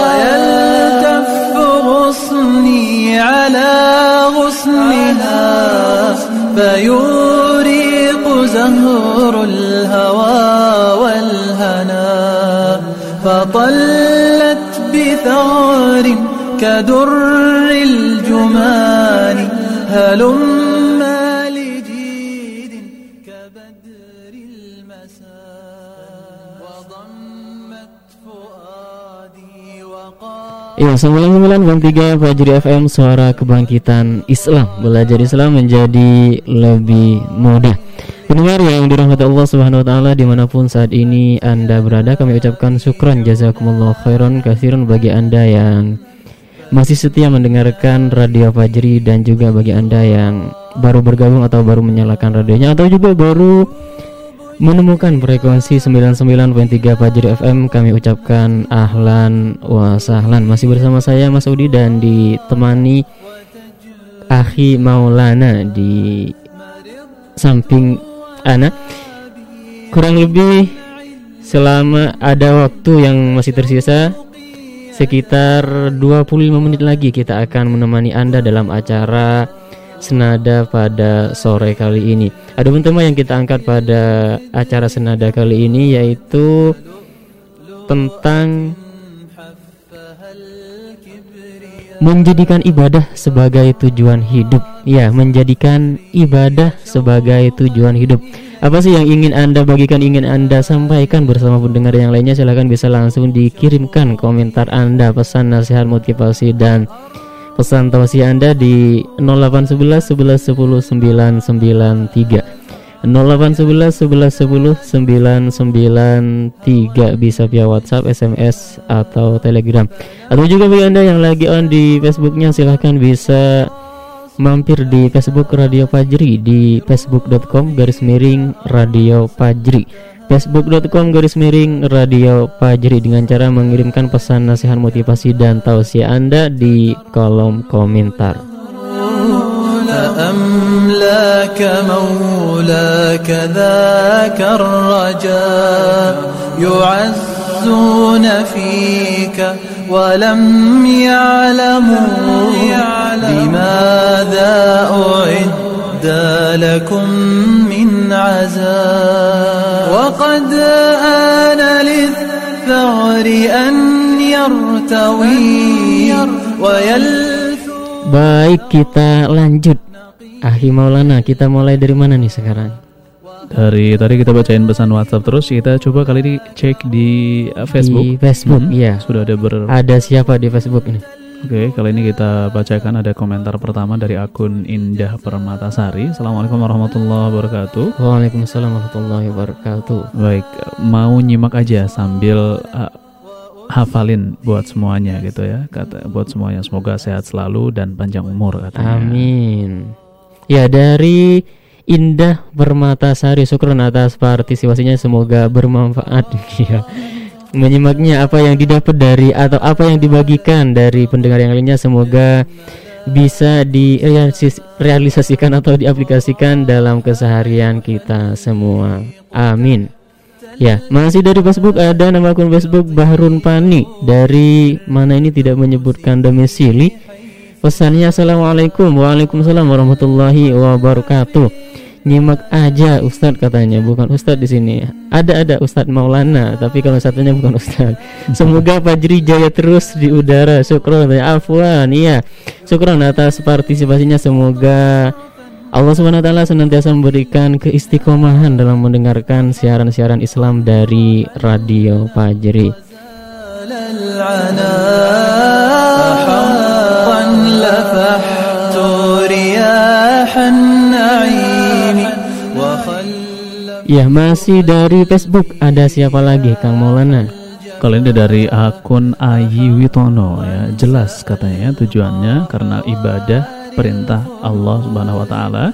ويلتف غصني على غصنها فيوريق زهر الهوى والهنا فطلت بثغر كدر الجمان هلم لجيد كبدر المساء وضمت فؤادي وقال Iya, 99.3 Fajri FM Suara Kebangkitan Islam Belajar Islam menjadi lebih mudah Pendengar yang dirahmati Allah Subhanahu wa taala di mana pun saat ini Anda berada kami ucapkan syukran jazakumullah khairan kasirun bagi Anda yang masih setia mendengarkan Radio Fajri dan juga bagi Anda yang baru bergabung atau baru menyalakan radionya atau juga baru menemukan frekuensi 99.3 Fajri FM kami ucapkan ahlan wa sahlan. Masih bersama saya Mas Udi dan ditemani Akhi Maulana di samping Ana kurang lebih selama ada waktu yang masih tersisa sekitar 25 menit lagi kita akan menemani Anda dalam acara Senada pada sore kali ini. Ada tema yang kita angkat pada acara Senada kali ini yaitu tentang menjadikan ibadah sebagai tujuan hidup. Ya, menjadikan ibadah sebagai tujuan hidup. Apa sih yang ingin Anda bagikan, ingin Anda sampaikan bersama pendengar yang lainnya? Silahkan bisa langsung dikirimkan komentar Anda, pesan nasihat motivasi dan pesan tausiah Anda di 0811 11 10 993. 0811 11 10 993 bisa via WhatsApp, SMS atau Telegram. Atau juga bagi Anda yang lagi on di Facebooknya silahkan bisa mampir di Facebook Radio Fajri di facebook.com garis miring Radio Fajri facebook.com garis miring Radio Fajri dengan cara mengirimkan pesan nasihat motivasi dan tausiah Anda di kolom komentar. أملاك مولاك ذاك الرجاء يعزون فيك ولم يعلموا لماذا أعد لكم من عزاء وقد آن للثغر أن يرتوي ويلفظ Baik, kita lanjut. Ahi Maulana, kita mulai dari mana nih sekarang? Dari tadi kita bacain pesan WhatsApp terus kita coba kali ini cek di uh, Facebook. Di Facebook, Hmm, iya. Sudah ada ber Ada siapa di Facebook ini? Oke, kali ini kita bacakan ada komentar pertama dari akun Indah Permatasari. Assalamualaikum warahmatullahi wabarakatuh. Waalaikumsalam warahmatullahi wabarakatuh. Baik, mau nyimak aja sambil uh, hafalin buat semuanya gitu ya. Kata buat semuanya semoga sehat selalu dan panjang umur katanya. Amin. Ya dari Indah Permatasari syukron atas partisipasinya semoga bermanfaat ya. Menyimaknya apa yang didapat dari atau apa yang dibagikan dari pendengar yang lainnya semoga bisa direalisasikan atau diaplikasikan dalam keseharian kita semua. Amin. Ya, masih dari Facebook ada nama akun Facebook Bahrun Pani dari mana ini tidak menyebutkan domisili. Pesannya Assalamualaikum. Waalaikumsalam warahmatullahi wabarakatuh. Nyimak aja Ustadz katanya. Bukan Ustadz di sini. Ada ada Ustadz Maulana Tapi kalau satunya bukan Ustadz. Semoga Fajri jaya terus di udara. Syukron. Afwan Iya. Syukron atas partisipasinya. Semoga Allah Subhanahu wa taala senantiasa memberikan keistiqomahan dalam mendengarkan siaran-siaran Islam dari Radio Fajri. حقا لفحت رياح النعيم Ya masih dari Facebook ada siapa lagi Kang Maulana? Kali ini dari akun Ayi Witono ya jelas katanya tujuannya karena ibadah perintah Allah Subhanahu Wa Taala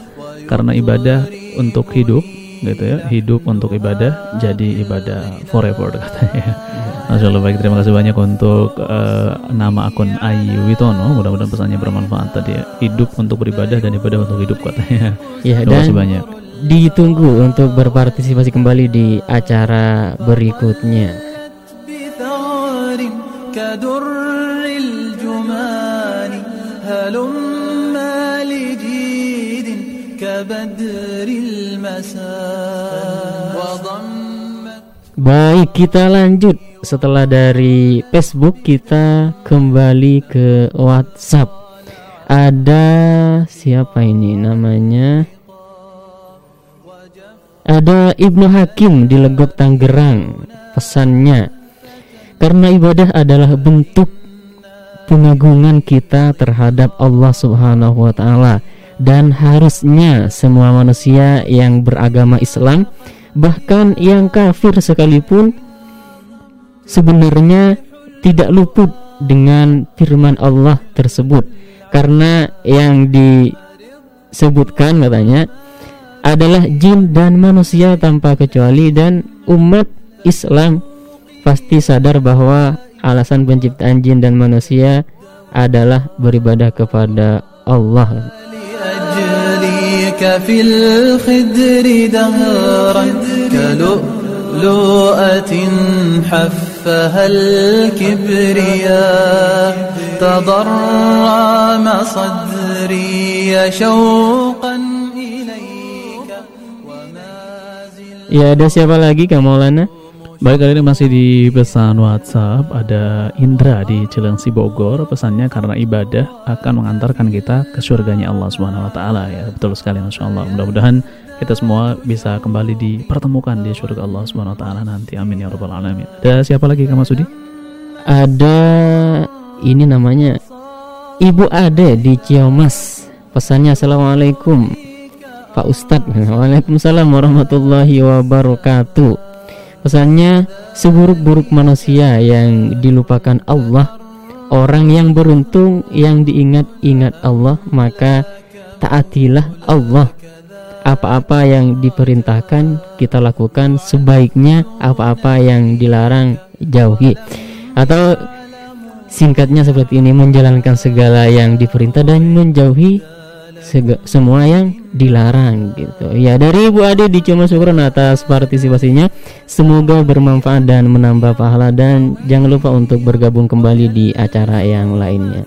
karena ibadah untuk hidup gitu ya hidup untuk ibadah jadi ibadah forever katanya. Masya Allah baik terima kasih banyak untuk eh, nama akun Ayi Witono mudah-mudahan pesannya bermanfaat tadi ya hidup untuk beribadah dan ibadah untuk hidup katanya. Ya terima kasih banyak. ditunggu untuk berpartisipasi kembali di acara berikutnya. Baik, kita lanjut setelah dari Facebook kita kembali ke WhatsApp. Ada siapa ini namanya? Ada Ibnu Hakim di Legok Tangerang. Pesannya karena ibadah adalah bentuk pengagungan kita terhadap Allah Subhanahu wa taala dan harusnya semua manusia yang beragama Islam bahkan yang kafir sekalipun sebenarnya tidak luput dengan firman Allah tersebut karena yang disebutkan katanya adalah jin dan manusia tanpa kecuali dan umat Islam pasti sadar bahwa alasan penciptaan jin dan manusia adalah beribadah kepada Allah. كلؤلؤة حفها الكبرياء تضرم صدري شوقا إليك وما زلت يا ada siapa lagi Kak Maulana? Baik kali ini masih di pesan WhatsApp. Ada Indra di Cilengsi Bogor. Pesannya karena ibadah akan mengantarkan kita ke surganya Allah Subhanahu Wa Taala. Ya betul sekali Masya Allah. Mudah-mudahan kita semua bisa kembali dipertemukan di surga Allah Subhanahu Wa Taala nanti. Amin ya robbal alamin. Ada siapa lagi Kak Masudi? Ada ini namanya Ibu Ade di Ciamas. Pesannya Assalamualaikum Pak Ustadz. Waalaikumsalam warahmatullahi wabarakatuh Pesannya seburuk-buruk manusia yang dilupakan Allah Orang yang beruntung yang diingat-ingat Allah Maka taatilah Allah. Apa-apa yang diperintahkan kita lakukan Sebaiknya apa-apa yang dilarang jauhi. Atau singkatnya seperti ini Menjalankan segala yang diperintah dan menjauhi semua yang dilarang gitu. Ya dari Ibu Ade di Cuma Syukuran atas partisipasinya. Semoga bermanfaat dan menambah pahala dan jangan lupa untuk bergabung kembali di acara yang lainnya.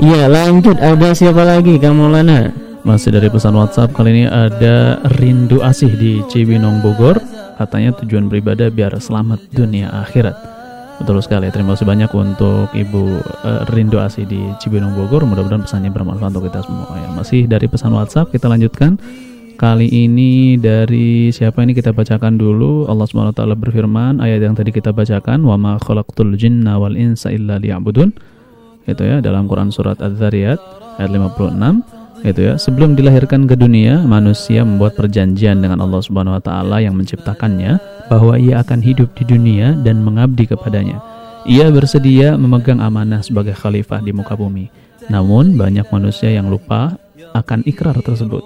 Ya lanjut ada siapa lagi Kamu Lana? Masih dari pesan WhatsApp kali ini ada Rindu Asih di Cibinong Bogor Katanya tujuan beribadah biar selamat dunia akhirat Betul sekali. Terima kasih banyak untuk Ibu Rindu Asi di Cibinong Bogor. Mudah-mudahan pesannya bermanfaat untuk kita semua. Ya, masih dari pesan WhatsApp kita lanjutkan. Kali ini dari siapa ini kita bacakan dulu. Allah taala berfirman ayat yang tadi kita bacakan, "Wa ma khalaqtul jinna wal insa illa liya'budun." Itu ya dalam Quran surat Az-Zariyat ayat 56 itu ya. Sebelum dilahirkan ke dunia manusia membuat perjanjian dengan Allah Subhanahu wa taala yang menciptakannya bahwa ia akan hidup di dunia dan mengabdi kepadanya. Ia bersedia memegang amanah sebagai khalifah di muka bumi. Namun banyak manusia yang lupa akan ikrar tersebut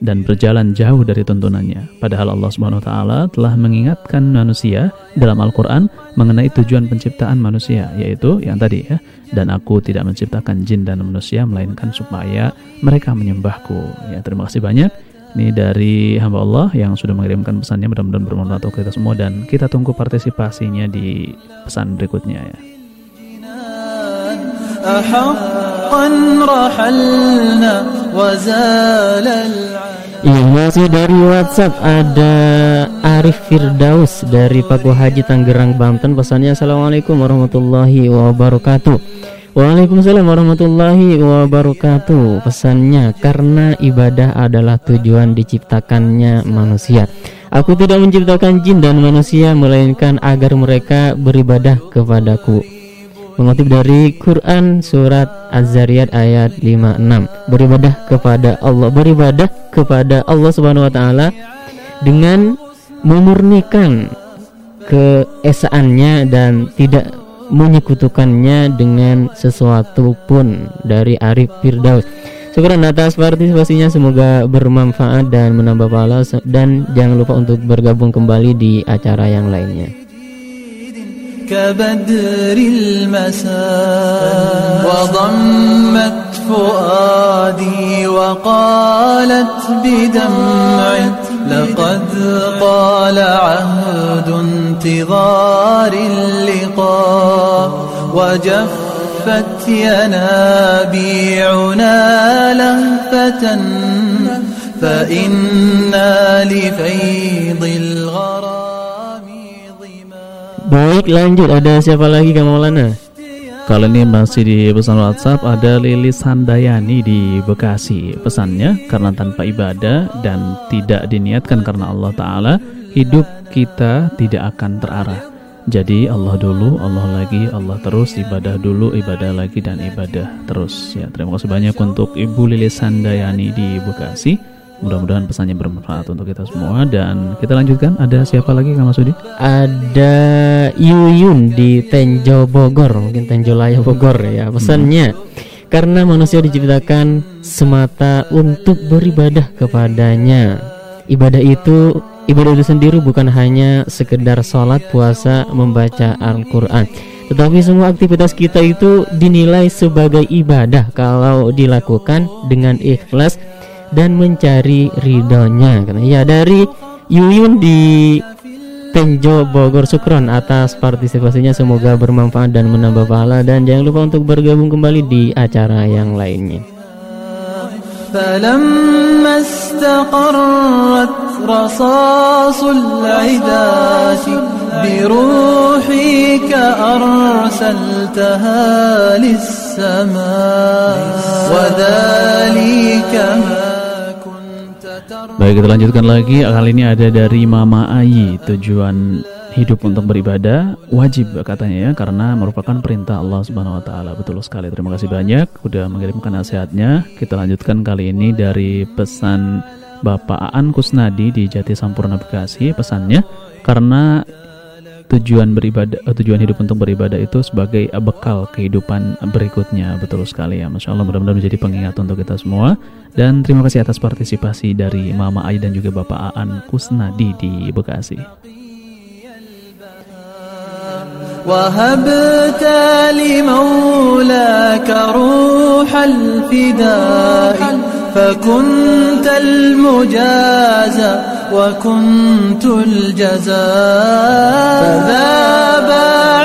dan berjalan jauh dari tuntunannya. Padahal Allah Subhanahu taala telah mengingatkan manusia dalam Al-Qur'an mengenai tujuan penciptaan manusia, yaitu yang tadi ya, dan aku tidak menciptakan jin dan manusia melainkan supaya mereka menyembahku. Ya, terima kasih banyak. Ini dari hamba Allah yang sudah mengirimkan pesannya mudah-mudahan bermanfaat untuk kita semua dan kita tunggu partisipasinya di pesan berikutnya ya. Iya masih dari WhatsApp ada Arif Firdaus dari Paku Haji Tangerang Banten. Pesannya Assalamualaikum warahmatullahi wabarakatuh. Waalaikumsalam warahmatullahi wabarakatuh. Pesannya karena ibadah adalah tujuan diciptakannya manusia. Aku tidak menciptakan jin dan manusia Melainkan agar mereka beribadah kepadaku mengutip dari Quran surat Az-Zariyat ayat 56 beribadah kepada Allah beribadah kepada Allah Subhanahu wa taala dengan memurnikan keesaannya dan tidak menyekutukannya dengan sesuatu pun dari Arif Firdaus. Syukuran atas partisipasinya semoga bermanfaat dan menambah pahala dan jangan lupa untuk bergabung kembali di acara yang lainnya. كبدر المساء وضمت فؤادي وقالت بدمع لقد طال عهد انتظار اللقاء وجفت ينابيعنا لهفة فإنا لفيض الغرام Baik lanjut ada siapa lagi Kak Maulana? Kali ini masih di pesan WhatsApp ada Lilis Handayani di Bekasi. Pesannya karena tanpa ibadah dan tidak diniatkan karena Allah Ta'ala, hidup kita tidak akan terarah. Jadi Allah dulu, Allah lagi, Allah terus, ibadah dulu, ibadah lagi, dan ibadah terus. Ya, terima kasih banyak untuk Ibu Lilis Handayani di Bekasi. Mudah-mudahan pesannya bermanfaat untuk kita semua dan kita lanjutkan. Ada siapa lagi Kak Masudi? Ada Yuyun di Tenjo Bogor, mungkin Tenjo Laya Bogor ya. Pesannya karena manusia diciptakan semata untuk beribadah kepadanya. Ibadah itu ibadah itu sendiri bukan hanya sekedar sholat, puasa, membaca Al-Quran. Tetapi semua aktivitas kita itu dinilai sebagai ibadah kalau dilakukan dengan ikhlas dan mencari ridhonya. Karena ya dari Yuyun di Tenjo Bogor Sukron atas partisipasinya semoga bermanfaat dan menambah pahala dan jangan lupa untuk bergabung kembali di acara yang lainnya. فلما استقرت رصاص العداة بروحك أرسلتها للسماء وذلك ما Baik kita lanjutkan lagi. Kali ini ada dari Mama Ayi. Tujuan hidup untuk beribadah Wajib katanya ya Karena merupakan perintah Allah subhanahu wa ta'ala. Betul sekali. Terima kasih banyak Udah mengirimkan nasihatnya. Kita lanjutkan kali ini dari pesan Bapak Aan Kusnadi di Jati Sampurna Bekasi. Pesannya Karena tujuan beribadah eh, tujuan hidup untuk beribadah itu sebagai bekal kehidupan berikutnya betul sekali ya masya Allah mudah-mudahan menjadi pengingat untuk kita semua dan terima kasih atas partisipasi dari Mama Ai dan juga Bapak Aan Kusnadi di Bekasi. وهبت لمولاك روح الفداء فكنت المجازى وكنت الجزاء فذاب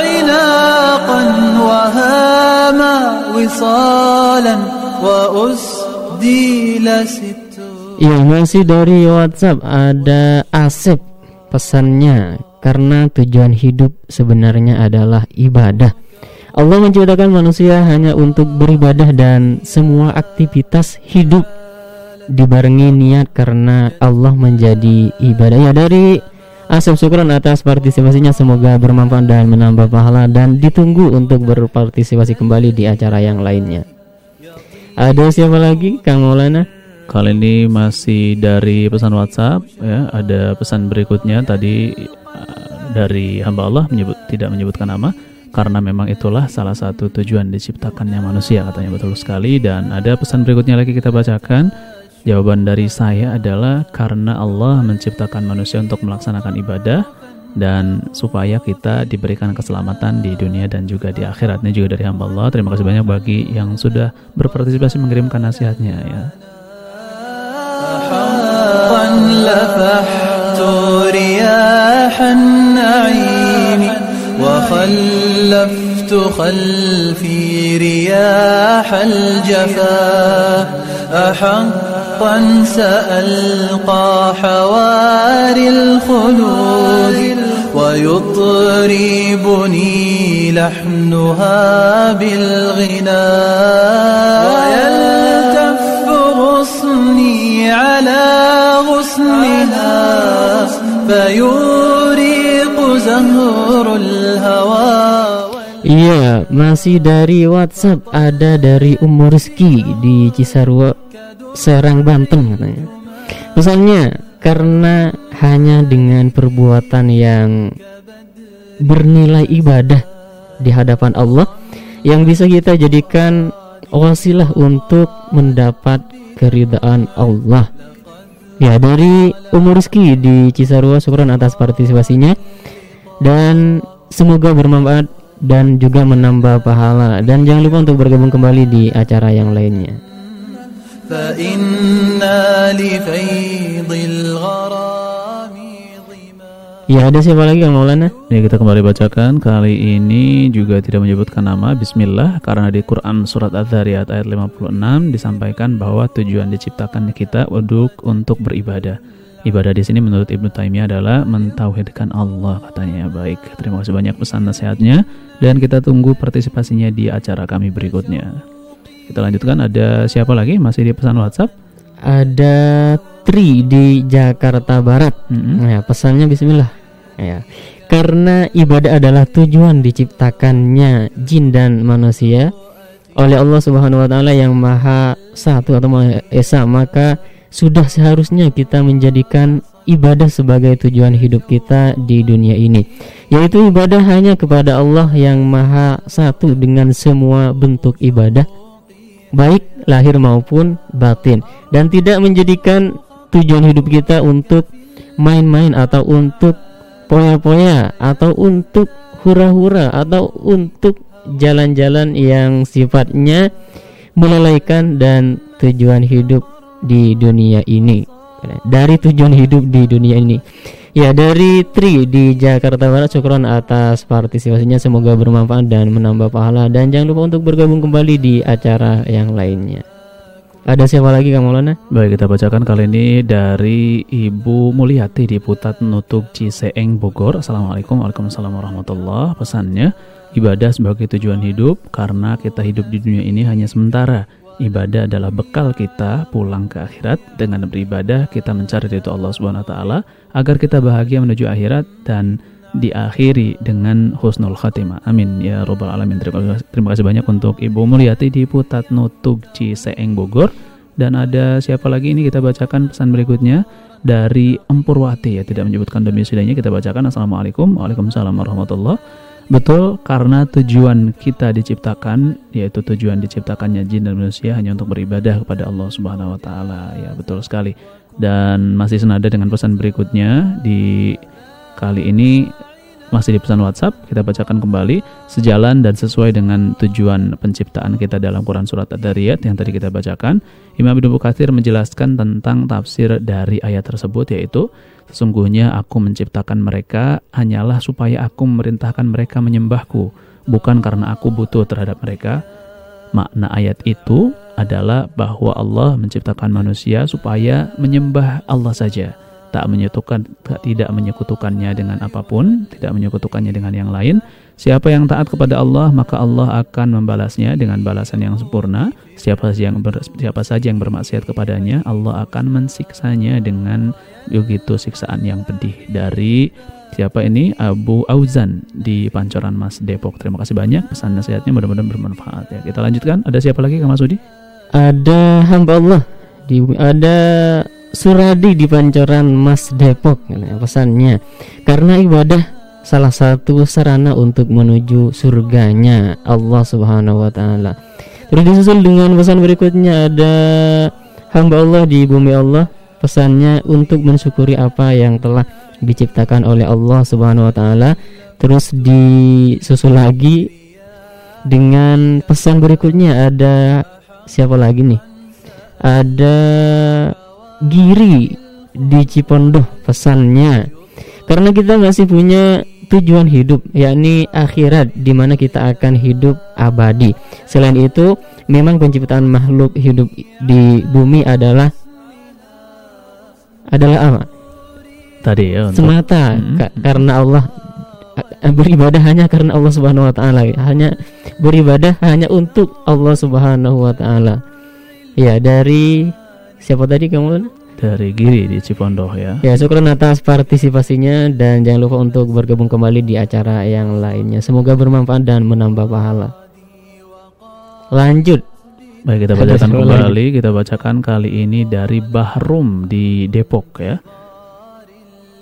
عناقا وهاما وصالا وأسديل ست Ya masih dari WhatsApp ada Asep pesannya karena tujuan hidup sebenarnya adalah ibadah. Allah menciptakan manusia hanya untuk beribadah dan semua aktivitas hidup dibarengi niat karena Allah menjadi ibadah. Ya dari Asep syukuran atas partisipasinya semoga bermanfaat dan menambah pahala dan ditunggu untuk berpartisipasi kembali di acara yang lainnya. Ada siapa lagi Kang Maulana? Kali ini masih dari pesan WhatsApp ya, ada pesan berikutnya tadi uh, dari hamba Allah menyebut tidak menyebutkan nama karena memang itulah salah satu tujuan diciptakannya manusia katanya betul sekali dan ada pesan berikutnya lagi kita bacakan. Jawaban dari saya adalah karena Allah menciptakan manusia untuk melaksanakan ibadah dan supaya kita diberikan keselamatan di dunia dan juga di akhiratnya juga dari hamba Allah. Terima kasih banyak bagi yang sudah berpartisipasi mengirimkan nasihatnya ya. حقا لفحت رياح النعيم وخلفت خلفي رياح الجفا سألقى حواري الخلود ويطربني لحنها بالغنى ويلتف غصني على غصنها فيوريق زهر الهوى Iya, masih dari WhatsApp ada dari Umur Rizki di Cisarua, Serang, Banten katanya. Pesannya karena hanya dengan perbuatan yang bernilai ibadah di hadapan Allah yang bisa kita jadikan wasilah untuk mendapat keridaan Allah. Ya dari Umur Rizki di Cisarua syukuran atas partisipasinya dan semoga bermanfaat dan juga menambah pahala dan jangan lupa untuk bergabung kembali di acara yang lainnya. Ya ada siapa lagi yang Maulana? Ya kita kembali bacakan kali ini juga tidak menyebutkan nama Bismillah karena di Quran surat Az Zariyat ayat 56 disampaikan bahwa tujuan diciptakan kita untuk untuk beribadah. Ibadah di sini menurut Ibnu Taimiyah adalah mentauhidkan Allah katanya. Ya, baik, terima kasih banyak pesan nasihatnya dan kita tunggu partisipasinya di acara kami berikutnya. Kita lanjutkan ada siapa lagi masih di pesan WhatsApp? Ada Tri di Jakarta Barat. Mm-hmm. Nah, pesannya Bismillah. Ya. Karena ibadah adalah tujuan diciptakannya jin dan manusia oleh Allah Subhanahu wa taala yang Maha Satu atau Maha Esa, maka sudah seharusnya kita menjadikan ibadah sebagai tujuan hidup kita di dunia ini yaitu ibadah hanya kepada Allah yang maha satu dengan semua bentuk ibadah baik lahir maupun batin. Dan tidak menjadikan tujuan hidup kita untuk main-main atau untuk poya-poya atau untuk hura-hura atau untuk jalan-jalan yang sifatnya melalaikan dan tujuan hidup di dunia ini. Dari tujuan hidup di dunia ini ya dari Tri di Jakarta Barat syukron atas partisipasinya. Semoga bermanfaat dan menambah pahala. Dan jangan lupa untuk bergabung kembali di acara yang lainnya. Ada siapa lagi Kang Maulana? Baik kita bacakan kali ini dari Ibu Mulyati di Putat Nutuk Ciseeng Bogor. Assalamualaikum Waalaikumsalam warahmatullahi Pesannya Ibadah sebagai tujuan hidup karena kita hidup di dunia ini hanya sementara Ibadah adalah bekal kita pulang ke akhirat. Dengan beribadah kita mencari ridho Allah Subhanahu wa taala agar kita bahagia menuju akhirat dan diakhiri dengan husnul khatimah. Amin ya robbal alamin. Terima kasih, terima kasih banyak untuk Ibu Mulyati di Putat Nutug Ciseeng Bogor. Dan ada siapa lagi ini kita bacakan pesan berikutnya dari Empurwati ya tidak menyebutkan domisilinya kita bacakan Assalamualaikum Waalaikumsalam warahmatullahi Betul, karena tujuan kita diciptakan yaitu tujuan diciptakannya jin dan manusia hanya untuk beribadah kepada Allah Subhanahu wa taala. Ya, betul sekali. Dan masih senada dengan pesan berikutnya di kali ini masih di pesan WhatsApp kita bacakan kembali sejalan dan sesuai dengan tujuan penciptaan kita dalam Quran surat Ad-Dariyat yang tadi kita bacakan. Imam Ibnu Katsir menjelaskan tentang tafsir dari ayat tersebut yaitu Sesungguhnya aku menciptakan mereka hanyalah supaya aku memerintahkan mereka menyembahku, bukan karena aku butuh terhadap mereka. Makna ayat itu adalah bahwa Allah menciptakan manusia supaya menyembah Allah saja, tak menyekutukan tidak menyekutukannya dengan apa pun, tidak menyekutukannya dengan yang lain. Siapa yang taat kepada Allah, maka Allah akan membalasnya dengan balasan yang sempurna. Siapa yang ber, siapa saja yang bermaksiat kepadanya, Allah akan mensiksanya dengan begitu siksaan yang pedih dari siapa ini Abu Auzan di Pancoran Mas Depok. Terima kasih banyak pesan nasihatnya mudah-mudahan bermanfaat ya. Kita lanjutkan. Ada siapa lagi Kang Masudi? Ada hamba Allah di ada Suradi di Pancoran Mas Depok pesannya karena ibadah salah satu sarana untuk menuju surganya Allah Subhanahu wa taala. Terus disusul dengan pesan berikutnya ada hamba Allah di bumi Allah pesannya untuk mensyukuri apa yang telah diciptakan oleh Allah Subhanahu wa taala. Terus disusul lagi dengan pesan berikutnya ada siapa lagi nih? Ada Giri di Cipondoh pesannya. Karena kita masih punya tujuan hidup yakni akhirat di mana kita akan hidup abadi. Selain itu, memang penciptaan makhluk hidup di bumi adalah adalah apa? Tadi ya. Untuk, Semata hmm. ka karena Allah beribadah hanya karena Allah Subhanahu wa taala. Hanya beribadah hanya untuk Allah Subhanahu wa taala. Ya, dari siapa tadi kamu? Dari Giri di Cipondoh ya. Ya, syukur atas partisipasinya dan jangan lupa untuk bergabung kembali di acara yang lainnya. Semoga bermanfaat dan menambah pahala. Lanjut Baik kita bacakan kembali Kita bacakan kali ini dari Bahrum di Depok ya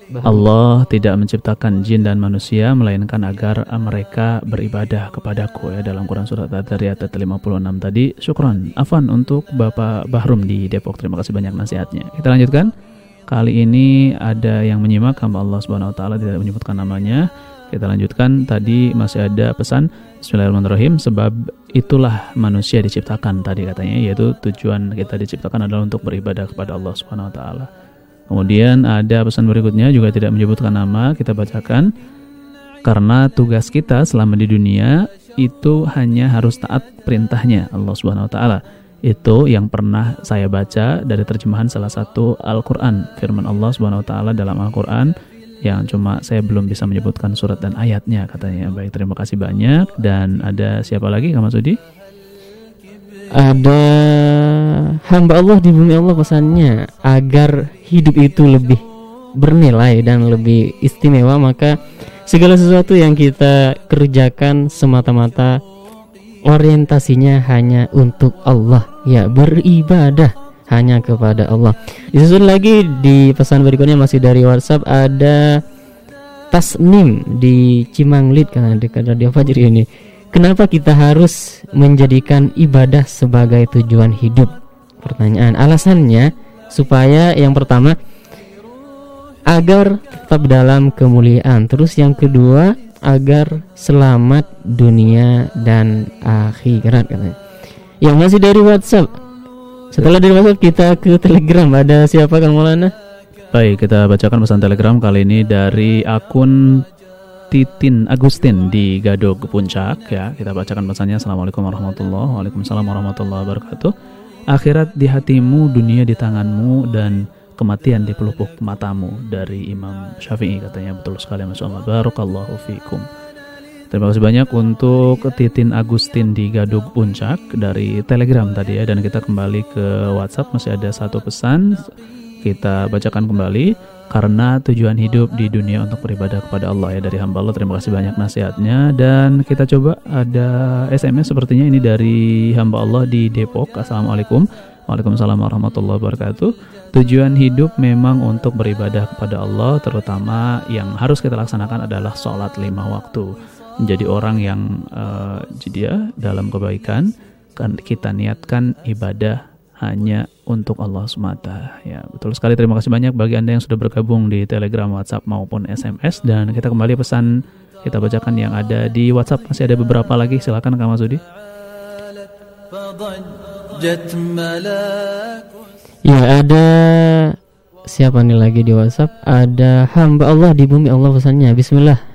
Allah tidak menciptakan jin dan manusia melainkan agar mereka beribadah kepadaku ya dalam Quran surat At-Tariyat ayat 56 tadi. Syukron. Afan untuk Bapak Bahrum di Depok. Terima kasih banyak nasihatnya. Kita lanjutkan. Kali ini ada yang menyimak hamba Allah Subhanahu wa taala tidak menyebutkan namanya. Kita lanjutkan tadi masih ada pesan Bismillahirrahmanirrahim sebab itulah manusia diciptakan tadi katanya yaitu tujuan kita diciptakan adalah untuk beribadah kepada Allah Subhanahu wa taala. Kemudian ada pesan berikutnya juga tidak menyebutkan nama, kita bacakan. Karena tugas kita selama di dunia itu hanya harus taat perintahnya Allah Subhanahu wa taala. Itu yang pernah saya baca dari terjemahan salah satu Al-Qur'an, firman Allah Subhanahu wa taala dalam Al-Qur'an yang cuma saya belum bisa menyebutkan surat dan ayatnya katanya. Baik, terima kasih banyak dan ada siapa lagi Kak Masudi? Ada hamba Allah di bumi Allah pesannya agar hidup itu lebih bernilai dan lebih istimewa maka segala sesuatu yang kita kerjakan semata-mata orientasinya hanya untuk Allah ya beribadah hanya kepada Allah disusul lagi di pesan berikutnya masih dari WhatsApp ada Tasnim di Cimanglit karena dekat Radio Fajri ini Kenapa kita harus menjadikan ibadah sebagai tujuan hidup? Pertanyaan alasannya supaya yang pertama agar tetap dalam kemuliaan. Terus yang kedua agar selamat dunia dan akhirat katanya. Yang masih dari WhatsApp. Setelah dari WhatsApp kita ke Telegram. Ada siapa Kang Maulana? Baik, kita bacakan pesan Telegram kali ini dari akun Titin Agustin di Gadog Puncak ya. Kita bacakan pesannya. Assalamualaikum warahmatullahi Waalaikumsalam warahmatullahi wabarakatuh. Akhirat di hatimu, dunia di tanganmu dan kematian di pelupuk matamu dari Imam Syafi'i katanya betul sekali Masya Allah Barakallahu fikum Terima kasih banyak untuk Titin Agustin di Gadug Puncak dari Telegram tadi ya. Dan kita kembali ke WhatsApp masih ada satu pesan. Kita bacakan kembali. Karena tujuan hidup di dunia untuk beribadah kepada Allah ya dari hamba Allah terima kasih banyak nasihatnya. Dan kita coba ada SMS sepertinya ini dari hamba Allah di Depok. Assalamualaikum. Waalaikumsalam warahmatullahi wabarakatuh. Tujuan hidup memang untuk beribadah kepada Allah terutama yang harus kita laksanakan adalah sholat lima waktu menjadi orang yang uh, jadi dalam kebaikan kan kita niatkan ibadah hanya untuk Allah semata. Ya, betul sekali. Terima kasih banyak bagi Anda yang sudah bergabung di Telegram, WhatsApp maupun SMS dan kita kembali pesan kita bacakan yang ada di WhatsApp. Masih ada beberapa lagi. Silakan Kak Masudi. Ya, ada siapa nih lagi di WhatsApp? Ada hamba Allah di bumi Allah pesannya. Bismillah.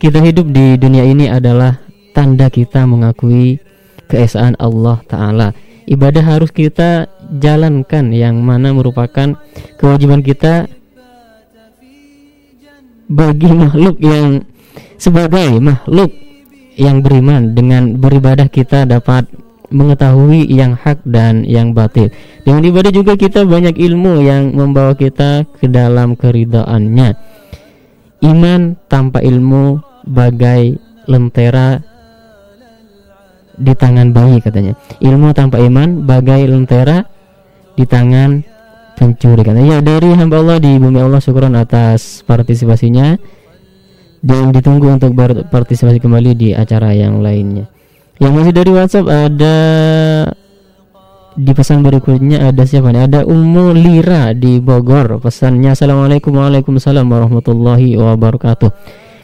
Kita hidup di dunia ini adalah tanda kita mengakui keesaan Allah taala ibadah harus kita jalankan yang mana merupakan kewajiban kita bagi makhluk yang sebagai makhluk yang beriman dengan beribadah kita dapat mengetahui yang hak dan yang batil. Dengan ibadah juga kita banyak ilmu yang membawa kita ke dalam keridaannya. Iman tanpa ilmu bagai lentera di tangan bayi katanya. Ilmu tanpa iman bagai lentera di tangan pencuri katanya. Ya dari hamba Allah di bumi Allah syukuran atas partisipasinya. Dan ditunggu untuk berpartisipasi kembali di acara yang lainnya. Yang masih dari WhatsApp ada di pesan berikutnya ada siapa nih? Ada Ummu Lira di Bogor pesannya Assalamualaikum warahmatullahi wabarakatuh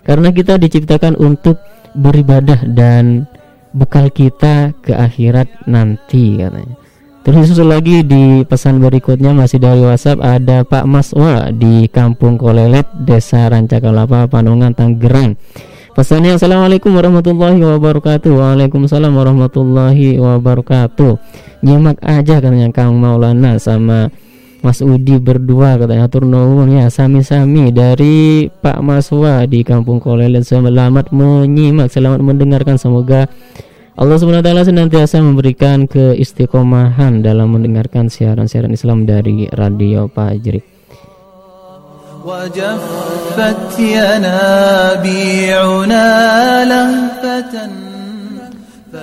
karena kita diciptakan untuk beribadah dan bekal kita ke akhirat nanti katanya. Terus susul lagi di pesan berikutnya masih dari WhatsApp ada Pak Maswa di Kampung Kolelet, Desa Rancakalapa, Panongan, Tangerang. Pesannya Assalamualaikum warahmatullahi wabarakatuh Waalaikumsalam warahmatullahi wabarakatuh Nyimak aja katanya Kang Maulana sama Mas Udi berdua katanya atur nuwun ya sami-sami dari Pak Maswa di Kampung Kolelet selamat menyimak selamat mendengarkan semoga Allah SWT senantiasa memberikan keistiqomahan dalam mendengarkan siaran-siaran Islam dari Radio Fajri.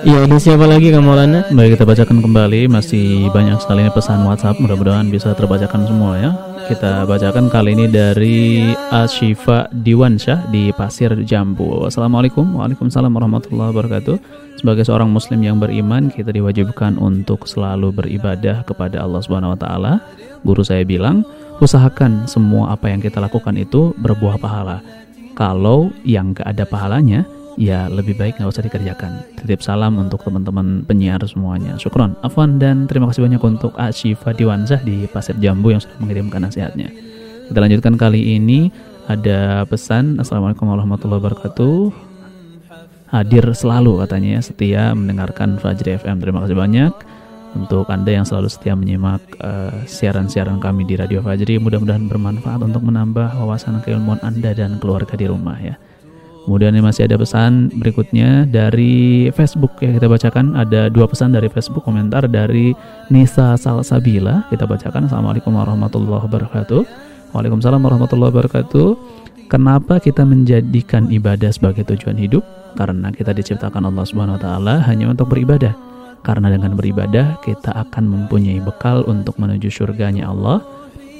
Ya, ada siapa lagi kamu Maulana? Baik, kita bacakan kembali. Masih banyak sekali pesan WhatsApp. Mudah-mudahan bisa terbacakan semua ya. Kita bacakan kali ini dari Ashifa Diwansyah di Pasir Jambu. Assalamualaikum Waalaikumsalam warahmatullahi wabarakatuh Sebagai seorang muslim yang beriman Kita diwajibkan untuk selalu beribadah kepada Allah Subhanahu Wa Taala. Guru saya bilang Usahakan semua apa yang kita lakukan itu berbuah pahala Kalau yang gak ada pahalanya ya lebih baik nggak usah dikerjakan. Titip salam untuk teman-teman penyiar semuanya. Syukron, Afwan dan terima kasih banyak untuk Ashifa Diwanzah di Pasir Jambu yang sudah mengirimkan nasihatnya. Kita lanjutkan kali ini ada pesan Assalamualaikum warahmatullahi wabarakatuh hadir selalu katanya ya, setia mendengarkan Fajri FM. Terima kasih banyak untuk Anda yang selalu setia menyimak uh, siaran-siaran kami di Radio Fajri. Mudah-mudahan bermanfaat untuk menambah wawasan keilmuan Anda dan keluarga di rumah ya. Kemudian masih ada pesan berikutnya dari Facebook ya kita bacakan ada dua pesan dari Facebook komentar dari Nisa Salsabila kita bacakan Assalamualaikum warahmatullahi wabarakatuh Waalaikumsalam warahmatullahi wabarakatuh Kenapa kita menjadikan ibadah sebagai tujuan hidup? Karena kita diciptakan Allah Subhanahu wa taala hanya untuk beribadah. Karena dengan beribadah kita akan mempunyai bekal untuk menuju surganya Allah.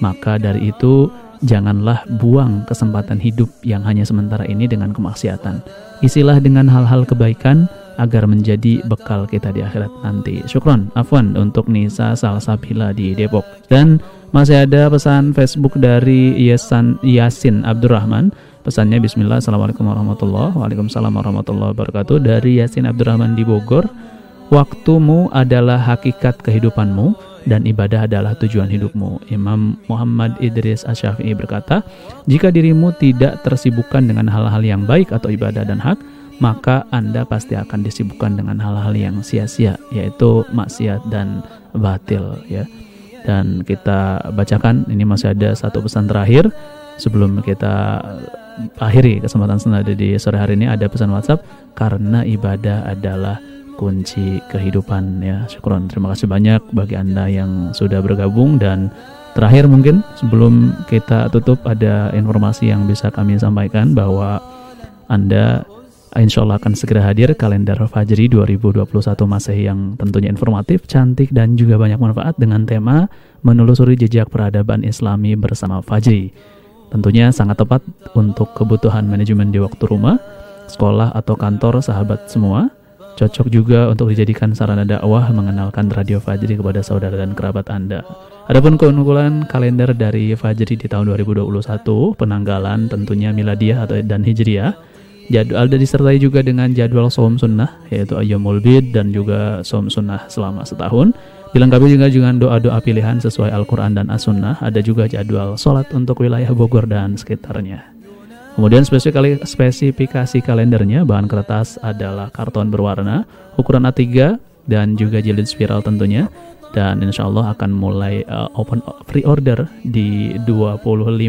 Maka dari itu janganlah buang kesempatan hidup yang hanya sementara ini dengan kemaksiatan. Isilah dengan hal-hal kebaikan agar menjadi bekal kita di akhirat nanti. Syukron, afwan untuk Nisa Salsabila di Depok. Dan masih ada pesan Facebook dari Yasin, Yasin Abdurrahman. Pesannya Bismillah, Assalamualaikum warahmatullahi Waalaikumsalam warahmatullahi wabarakatuh Dari Yasin Abdurrahman di Bogor Waktumu adalah hakikat kehidupanmu dan ibadah adalah tujuan hidupmu. Imam Muhammad Idris Asyafi'i berkata, jika dirimu tidak tersibukkan dengan hal-hal yang baik atau ibadah dan hak, maka Anda pasti akan disibukkan dengan hal-hal yang sia-sia, yaitu maksiat dan batil ya. Dan kita bacakan ini masih ada satu pesan terakhir sebelum kita akhiri kesempatan senada di sore hari ini ada pesan WhatsApp karena ibadah adalah kunci kehidupan ya. Syukuran terima kasih banyak bagi anda yang sudah bergabung. Dan terakhir mungkin sebelum kita tutup ada informasi yang bisa kami sampaikan bahwa anda insya Allah akan segera hadir kalender Fajri 2021 Masehi yang tentunya informatif, cantik dan juga banyak manfaat dengan tema menelusuri jejak peradaban Islami bersama Fajri. Tentunya sangat tepat untuk kebutuhan manajemen di waktu rumah, sekolah atau kantor sahabat semua Cocok juga untuk dijadikan sarana dakwah mengenalkan Radio Fajri kepada saudara dan kerabat Anda. Adapun keunggulan kalender dari Fajri di tahun 2021, penanggalan tentunya miladiah atau dan hijriah. Jadwal dan disertai juga dengan jadwal som sunnah yaitu ayyamul bid dan juga som sunnah selama setahun. Dilengkapi juga dengan doa-doa pilihan sesuai Al-Quran dan As-Sunnah. Ada juga jadwal sholat untuk wilayah Bogor dan sekitarnya. Kemudian spesifikasi kalendernya bahan kertas adalah karton berwarna, ukuran A3 dan juga jilid spiral tentunya. Dan insya Allah akan mulai uh, open free order di 25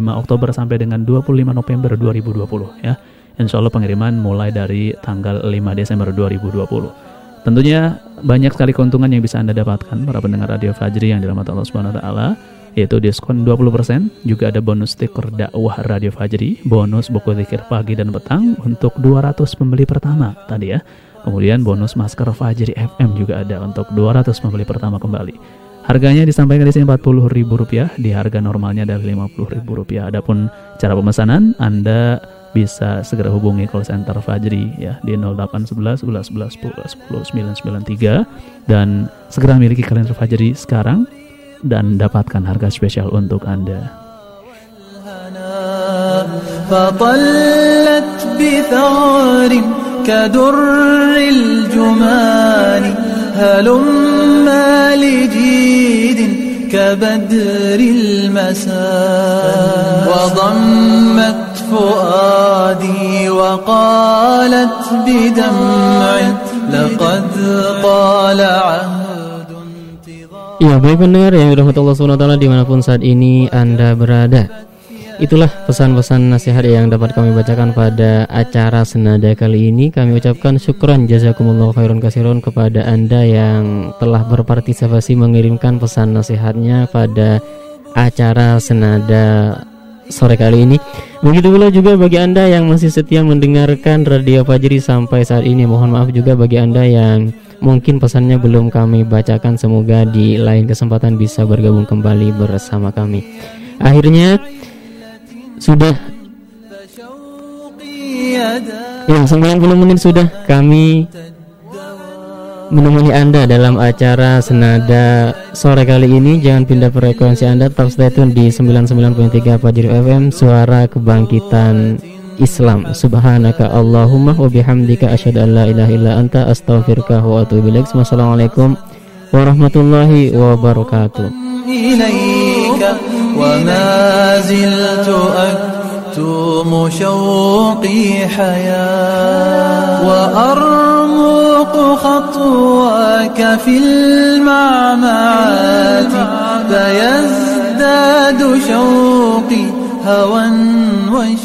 Oktober sampai dengan 25 November 2020 ya. Insya Allah pengiriman mulai dari tanggal 5 Desember 2020. Tentunya banyak sekali keuntungan yang bisa Anda dapatkan para pendengar Radio Fajri yang dirahmati Allah Subhanahu wa taala yaitu diskon 20%, juga ada bonus stiker dakwah Radio Fajri, bonus buku zikir pagi dan petang untuk 200 pembeli pertama tadi ya. Kemudian bonus masker Fajri FM juga ada untuk 200 pembeli pertama kembali. Harganya disampaikan di sini Rp40.000, di harga normalnya dari Rp50.000. Adapun cara pemesanan Anda bisa segera hubungi call center Fajri ya di 0811 11 11 10 10 993 dan segera miliki kalender Fajri sekarang dan dapatkan harga spesial untuk Anda. فطلت بثغر كدر الجمان هلما لجيد كبدر المساء وضمت فؤادي وقالت بدمع لقد طال عهد Ya baik pendengar yang dirahmati Allah SWT di mana pun saat ini Anda berada. Itulah pesan-pesan nasihat yang dapat kami bacakan pada acara senada kali ini. Kami ucapkan syukran jazakumullah khairan kasiron kepada Anda yang telah berpartisipasi mengirimkan pesan nasihatnya pada acara senada sore kali ini. Begitu pula juga bagi Anda yang masih setia mendengarkan Radio Fajri sampai saat ini Mohon maaf juga bagi Anda yang Mungkin pesannya belum kami bacakan Semoga di lain kesempatan bisa bergabung kembali bersama kami Akhirnya Sudah Ya 90 menit sudah kami menemani Anda dalam acara Senada sore kali ini. Jangan pindah frekuensi Anda, tetap stay tune di 99.3 Fajri FM, suara kebangkitan Islam. Subhanaka Allahumma wa bihamdika asyhadu an la ilaha illa anta astaghfiruka wa atubu ilaik. Wassalamualaikum warahmatullahi wabarakatuh. إليك وما زلت أكتم شوقي حياة وأرمق خطواك في المعمعات فيزداد شوقي هوى وش